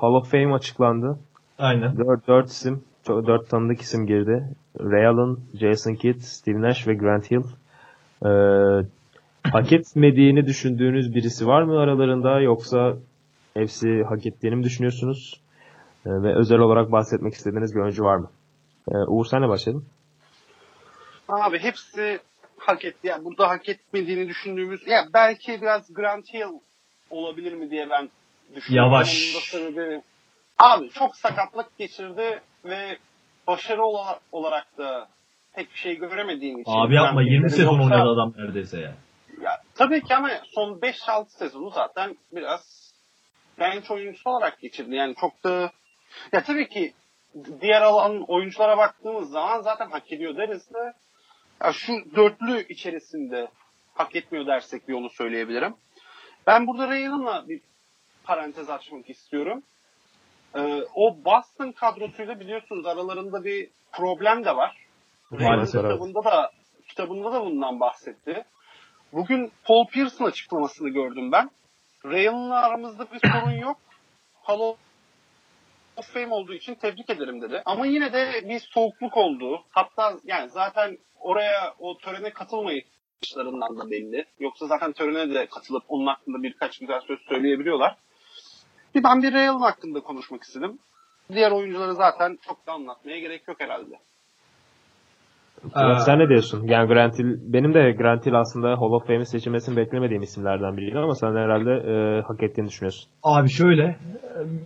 Hall of Fame açıklandı. Aynen. 4, 4 isim, çok, 4 tanıdık isim girdi. Ray Allen, Jason Kidd, Steve Nash ve Grant Hill. E, hak etmediğini düşündüğünüz birisi var mı aralarında yoksa hepsi hak ettiğini mi düşünüyorsunuz? E, ve özel olarak bahsetmek istediğiniz bir oyuncu var mı? E, Uğur senle başlayalım. Abi hepsi hak etti. Yani burada hak etmediğini düşündüğümüz ya belki biraz Grant Hill olabilir mi diye ben düşünüyorum. Yavaş. Abi çok sakatlık geçirdi ve başarı ola- olarak da pek bir şey göremediğim için. Abi yapma Grant 20 Hill'in sezon yoksa- oynadı adam neredeyse ya. Ya, tabii ki ama son 5-6 sezonu zaten biraz bench oyuncusu olarak geçirdi. Yani çok da ya tabii ki diğer alan oyunculara baktığımız zaman zaten hak ediyor deriz de ya şu dörtlü içerisinde hak etmiyor dersek bir onu söyleyebilirim. Ben burada Rayhan'la bir parantez açmak istiyorum. Ee, o Boston kadrosuyla biliyorsunuz aralarında bir problem de var. Maalesef, kitabında da kitabında da bundan bahsetti. Bugün Paul Pierce'ın açıklamasını gördüm ben. Rayhan'la aramızda bir sorun yok. Hall of Fame olduğu için tebrik ederim dedi. Ama yine de bir soğukluk oldu. Hatta yani zaten oraya o törene katılmayışlarından da belli. Yoksa zaten törene de katılıp onun hakkında birkaç güzel söz söyleyebiliyorlar. Bir ben bir Rayhan hakkında konuşmak istedim. Diğer oyuncuları zaten çok da anlatmaya gerek yok herhalde. Ee, sen ne diyorsun? Yani Grant Hill, benim de Grant Hill aslında Hall of Fame'in seçilmesini beklemediğim isimlerden biriydi ama sen herhalde e, hak ettiğini düşünüyorsun. Abi şöyle,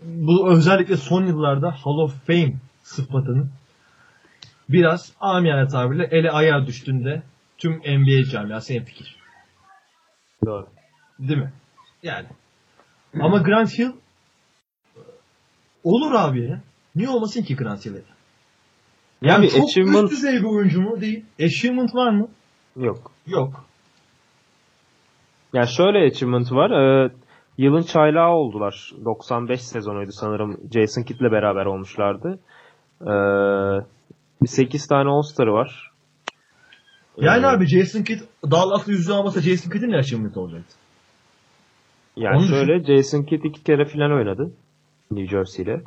bu özellikle son yıllarda Hall of Fame sıfatının biraz amiyane tabirle ele ayağa düştüğünde tüm NBA camiası en fikir. Doğru. Değil mi? Yani. Ama Grant Hill olur abi ya. Niye olmasın ki Hill'e? Yani Yani çok achievement üst düzey bir oyuncu mu? Değil. Achievement var mı? yok. Yok. Yani şöyle achievement var. E, yılın çaylağı oldular. 95 sezonuydu sanırım. Jason Kidd'le beraber olmuşlardı. E, 8 tane All-Star'ı var. Yani E, abi Jason Kidd Dallas'la yüzüğü almasa Jason Kidd'in ne achievement olacaktı? Yani Onu şöyle Jason Kidd iki kere falan oynadı. New Jersey ile.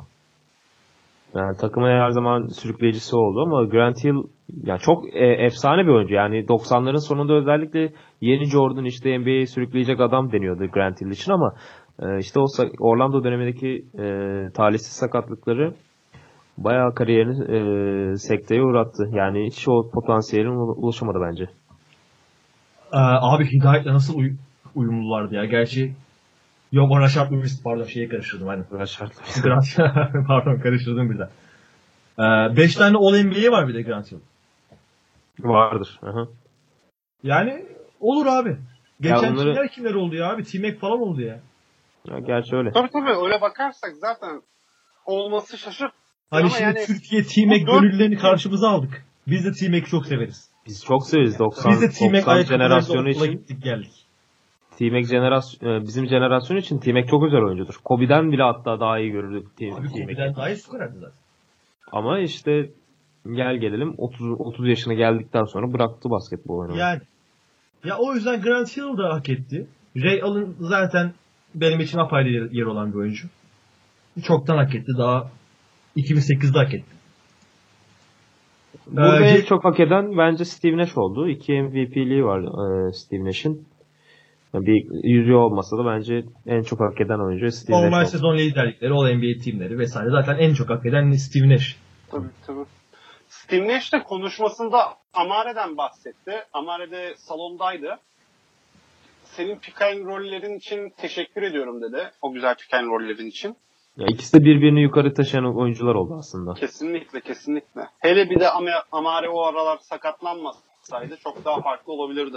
Yani takıma her zaman sürükleyicisi oldu ama Grant Hill yani çok e, efsane bir oyuncu. Yani 90'ların sonunda özellikle yeni Jordan işte NBA'yi sürükleyecek adam deniyordu Grant Hill için ama e, işte o Orlando dönemindeki e, talihsiz sakatlıkları bayağı kariyerini e, sekteye uğrattı. Yani hiç o potansiyeline ulaşamadı bence. Ee, abi Hidayet'le nasıl uy- uyumlulardı ya. Gerçi yok o Rashard Lewis pardon şeyi karıştırdım aynen. Grant Grant pardon karıştırdım birden. Ee, beş tane All NBA var bir de Grant Hill. vardır. Aha. Yani olur abi. Geçen Ya onları- kimler kimler oldu ya abi? T-Mac falan oldu ya. Ya, gerçi öyle. Tabii tabii öyle bakarsak zaten olması şaşırt. Hani Ama şimdi yani Türkiye T-Mac gönüllülerini karşımıza aldık. Biz de T-Mac'i çok severiz. Biz çok severiz 90, Biz de T-Mac 90 jenerasyonu için. gittik geldik. T-Mac jenerasyon, bizim jenerasyon için T-Mac çok özel oyuncudur. Kobe'den bile hatta daha iyi görürdük T- Abi. Kobe'den daha iyi skorerdi zaten. Ama işte gel gelelim 30 30 yaşına geldikten sonra bıraktı basketbol oynamayı. Yani. Ya o yüzden Grant Hill da hak etti. Ray Allen zaten benim için apayrı yer, yer olan bir oyuncu. Çoktan hak etti. Daha 2008'de hak etti. Burada Ee, çok hak eden bence Steve Nash oldu. İki MVP'liği var e, Steve Nash'in. Yani Bir yüzüğü olmasa da bence en çok hak eden oyuncu Steve Normal Nash oldu. sezon liderlikleri, All NBA teamleri vesaire. Zaten en çok hak eden Steve Nash. Tabii tabii. Steve Nash de konuşmasında Amare'den bahsetti. Amare de salondaydı. Senin pick and roll'lerin için teşekkür ediyorum dedi. O güzel pick and roll'lerin için. Ya ikisi de birbirini yukarı taşıyan oyuncular oldu aslında. Kesinlikle kesinlikle. Hele bir de Ama- Amare o aralar sakatlanmasaydı çok daha farklı olabilirdi.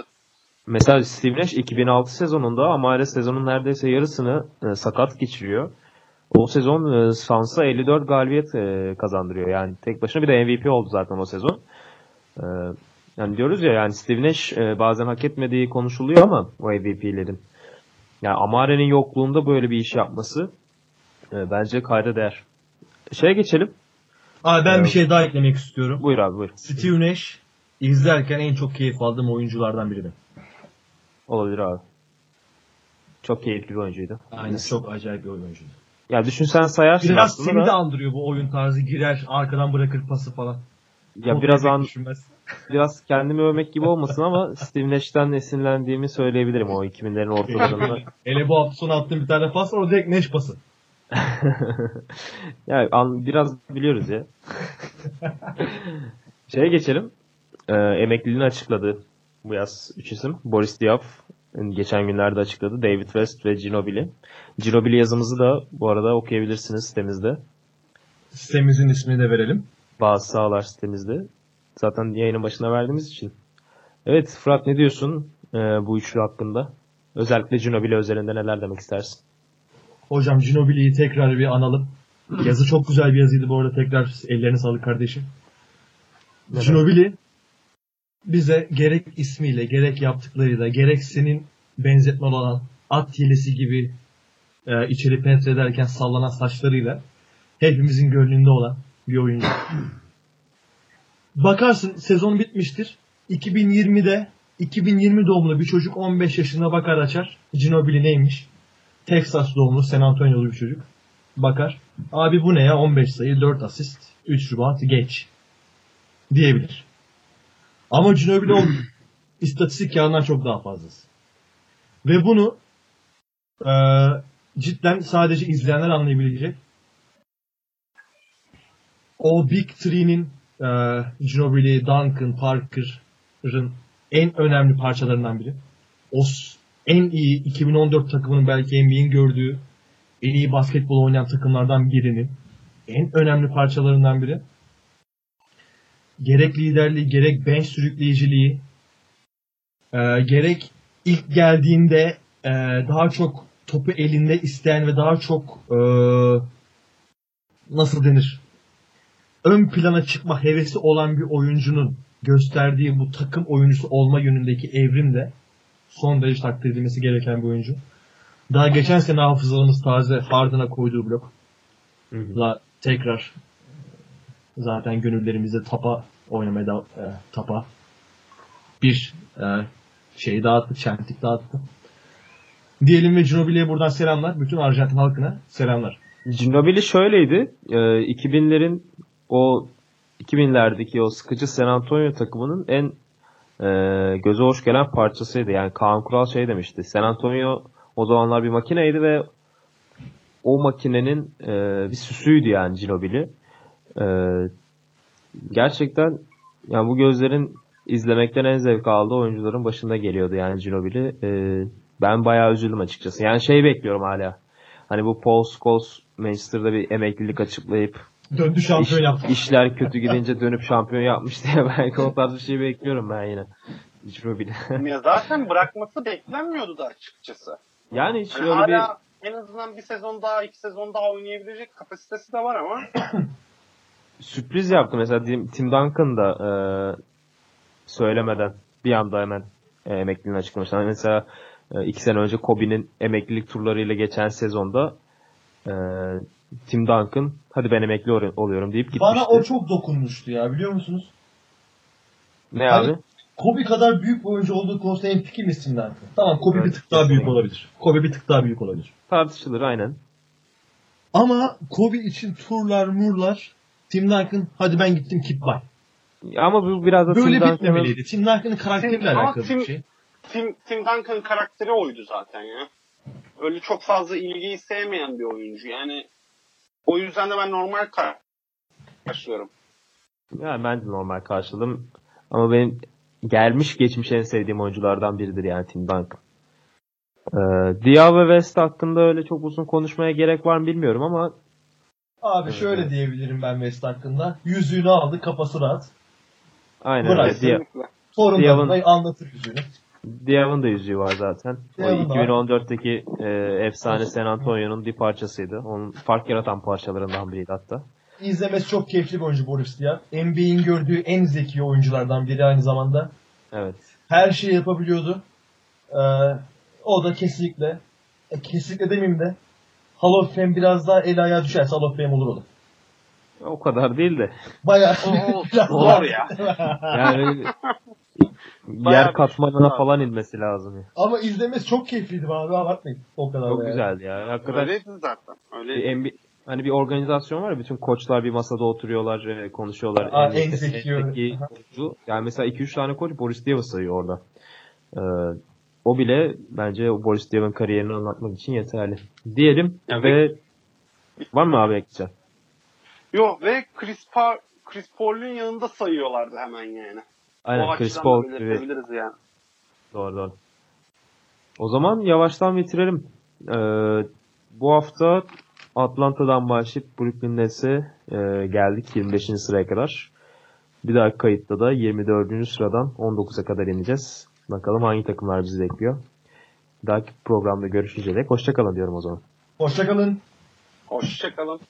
Mesela Steve Nash 2006 sezonunda Amare sezonun neredeyse yarısını e, sakat geçiriyor. O sezon e, Suns'a 54 galibiyet e, kazandırıyor. Yani tek başına bir de MVP oldu zaten o sezon. E, yani diyoruz ya yani Steve Nash e, bazen hak etmediği konuşuluyor ama o MVP'lerin. Yani Amare'nin yokluğunda böyle bir iş yapması e, bence kayda değer. Şeye geçelim. Abi ben Evet. bir şey daha eklemek istiyorum. Buyur abi buyur. Steve Nash izlerken en çok keyif aldığım oyunculardan biri. Olabilir abi. Çok keyifli bir oyuncuydu. Aynen çok acayip bir oyuncuydu. Ya düşünsen sayarsın Biraz aslında Tim'i da- de andırıyor bu oyun tarzı. Girer arkadan bırakır pası falan. Ya O biraz an, düşünmez. biraz kendimi övmek gibi olmasın ama Steve Nash'ten esinlendiğimi söyleyebilirim o 2000'lerin ortalarında. Hele bu hafta sonu attığım bir tane pas var o direkt Nash pası. yani an, biraz biliyoruz ya. Şeye geçelim. Ee, emekliliğini açıkladı bu yaz 3 isim. Boris Diaw geçen günlerde açıkladı. David West ve Ginobili. Ginobili yazımızı da bu arada okuyabilirsiniz sitemizde. Sitemizin ismini de verelim. Bazı sahalar sitemizde. Zaten yayının başına verdiğimiz için. Evet Fırat ne diyorsun e, bu üçlü hakkında? Özellikle Ginobili özelinde neler demek istersin? Hocam Ginobili'yi tekrar bir analım. Yazı çok güzel bir yazıydı bu arada tekrar ellerine sağlık kardeşim. Neden? Ginobili bize gerek ismiyle gerek yaptıklarıyla gerek senin benzetme olan at yelesi gibi e, içeri penetre ederken sallanan saçlarıyla hepimizin gönlünde olan bir oyuncu. Bakarsın sezon bitmiştir. 2020'de 2020 doğumlu bir çocuk 15 yaşında bakar açar. Ginobili neymiş? Texas doğumlu San Antonio'lu bir çocuk. Bakar. Abi bu ne ya? 15 sayı, 4 asist, 3 rebound, geç. Diyebilir. Ama Ginobili o istatistik kağıdından çok daha fazlası. Ve bunu eee, cidden sadece izleyenler anlayabilecek. O Big Three'nin eee Ginobili, Duncan, Parker'ın en önemli parçalarından biri. O en iyi 2014 takımının belki NBA'in gördüğü en iyi basketbol oynayan takımlardan birinin en önemli parçalarından biri. Gerek liderliği, gerek bench sürükleyiciliği, e, gerek ilk geldiğinde e, daha çok topu elinde isteyen ve daha çok e, nasıl denir? Ön plana çıkma hevesi olan bir oyuncunun gösterdiği bu takım oyuncusu olma yönündeki evrimle son derece takdir edilmesi gereken bir oyuncu. Daha geçen sene hafızalarımız taze Harden'a koyduğu blok. La tekrar zaten gönüllerimizde tapa oynamaya da e, tapa bir e, şey dağıttı, şenlik dağıttı. Diyelim ve Ginobili'ye buradan selamlar. Bütün Arjantin halkına selamlar. Ginobili şöyleydi. E, 2000'lerin o 2000'lerdeki o sıkıcı San Antonio takımının en e, göze hoş gelen parçasıydı. Yani Kaan Kural şey demişti. San Antonio o zamanlar bir makineydi ve o makinenin e, bir süsüydü yani Ginobili. E, gerçekten yani bu gözlerin izlemekten en zevk aldığı oyuncuların başında geliyordu yani Ginobili. E, ben bayağı üzüldüm açıkçası. Yani şey bekliyorum hala. Hani bu Paul Scholes Manchester'da bir emeklilik açıklayıp Döndü şampiyon iş- yaptı. işler kötü gidince dönüp şampiyon yapmış diye belki o tarz bir şey bekliyorum ben yine. Ginobili. Ya zaten bırakması beklenmiyordu da açıkçası. yani hiç Yani öyle bir hala en azından bir sezon daha, iki sezon daha oynayabilecek kapasitesi de var ama sürpriz yaptı. Mesela Tim Duncan da e, söylemeden bir anda hemen e, emekliliğini açıklamışlar. Mesela e, iki sene önce Kobe'nin emeklilik turlarıyla geçen sezonda e, Tim Duncan hadi ben emekli ol- oluyorum deyip gitmişti. Bana o çok dokunmuştu ya biliyor musunuz? Ne Hani- abi? Kobe kadar büyük bir oyuncu olduğu konusunda en fikir misin Duncan? Tamam Kobe Evet, bir tık daha büyük olabilir. Kobe bir tık daha büyük olabilir. Tartışılır aynen. Ama Kobe için turlar murlar Tim Duncan hadi ben gittim keep by. Ama bu biraz da Böyle Tim Duncan'ın bitmemeliydi. Tim Duncan'ın karakteriyle Tim- alakalı Tim- bir şey. Tim, Tim Duncan'ın karakteri oydu zaten ya. Öyle çok fazla ilgiyi sevmeyen bir oyuncu. Yani o yüzden de ben normal karşılıyorum. yani ben de normal karşıladım. Ama benim gelmiş geçmiş en sevdiğim oyunculardan biridir yani Tim Duncan. Ee, Dia ve West hakkında öyle çok uzun konuşmaya gerek var mı bilmiyorum ama Abi Evet, şöyle evet. diyebilirim ben West hakkında. Yüzüğünü aldı kafası rahat. aynen Bırak, öyle. Torunlarına anlatır yüzüğünü. Diav'ın da yüzüğü var zaten. O Diav'ın da var. 2014'teki e, efsane San Antonio'nun bir parçasıydı. Onun fark yaratan parçalarından biriydi hatta. İzlemesi çok keyifli bir oyuncu Boris Diaw. NBA'in gördüğü en zeki oyunculardan biri aynı zamanda. Evet. Her şeyi yapabiliyordu. Ee, o da kesinlikle e, kesinlikle demeyeyim de Hall of Fame biraz daha el ayağa düşerse Hall of Fame olur o da. O kadar değil de. Bayağı O- zor ya. Yani Bayağı yer bir katmanına falan inmesi lazım. ya. Ama izlemesi çok keyifliydi abi abartmayın. O kadar Çok yani. güzeldi ya. Hakikaten Öyleydi zaten. bir Öyle. NBA hani bir organizasyon var ya bütün koçlar bir masada oturuyorlar, e, konuşuyorlar. Aa, En en zeki oyuncu. Yani mesela 2-3 tane koç Boris Diaw sayıyor orada. Ee, o bile bence o Boris Diaw'ın kariyerini anlatmak için yeterli. Diyelim Evet. ve var mı abi ekleyeceğim? Yok ve Chris, Pa Chris Paul'un yanında sayıyorlardı hemen yani. o Aynen açıdan Chris Paul gibi. yani. Doğru doğru. O zaman yavaştan bitirelim. Ee, bu hafta Atlanta'dan başlayıp Brooklyn Nets'e e, geldik 25. sıraya kadar. Bir dahaki kayıtta da 24. sıradan 19'a kadar ineceğiz. Bakalım hangi takımlar bizi bekliyor. Dahaki programda görüşünceye dek hoşçakalın diyorum o zaman. Hoşçakalın. Hoşçakalın.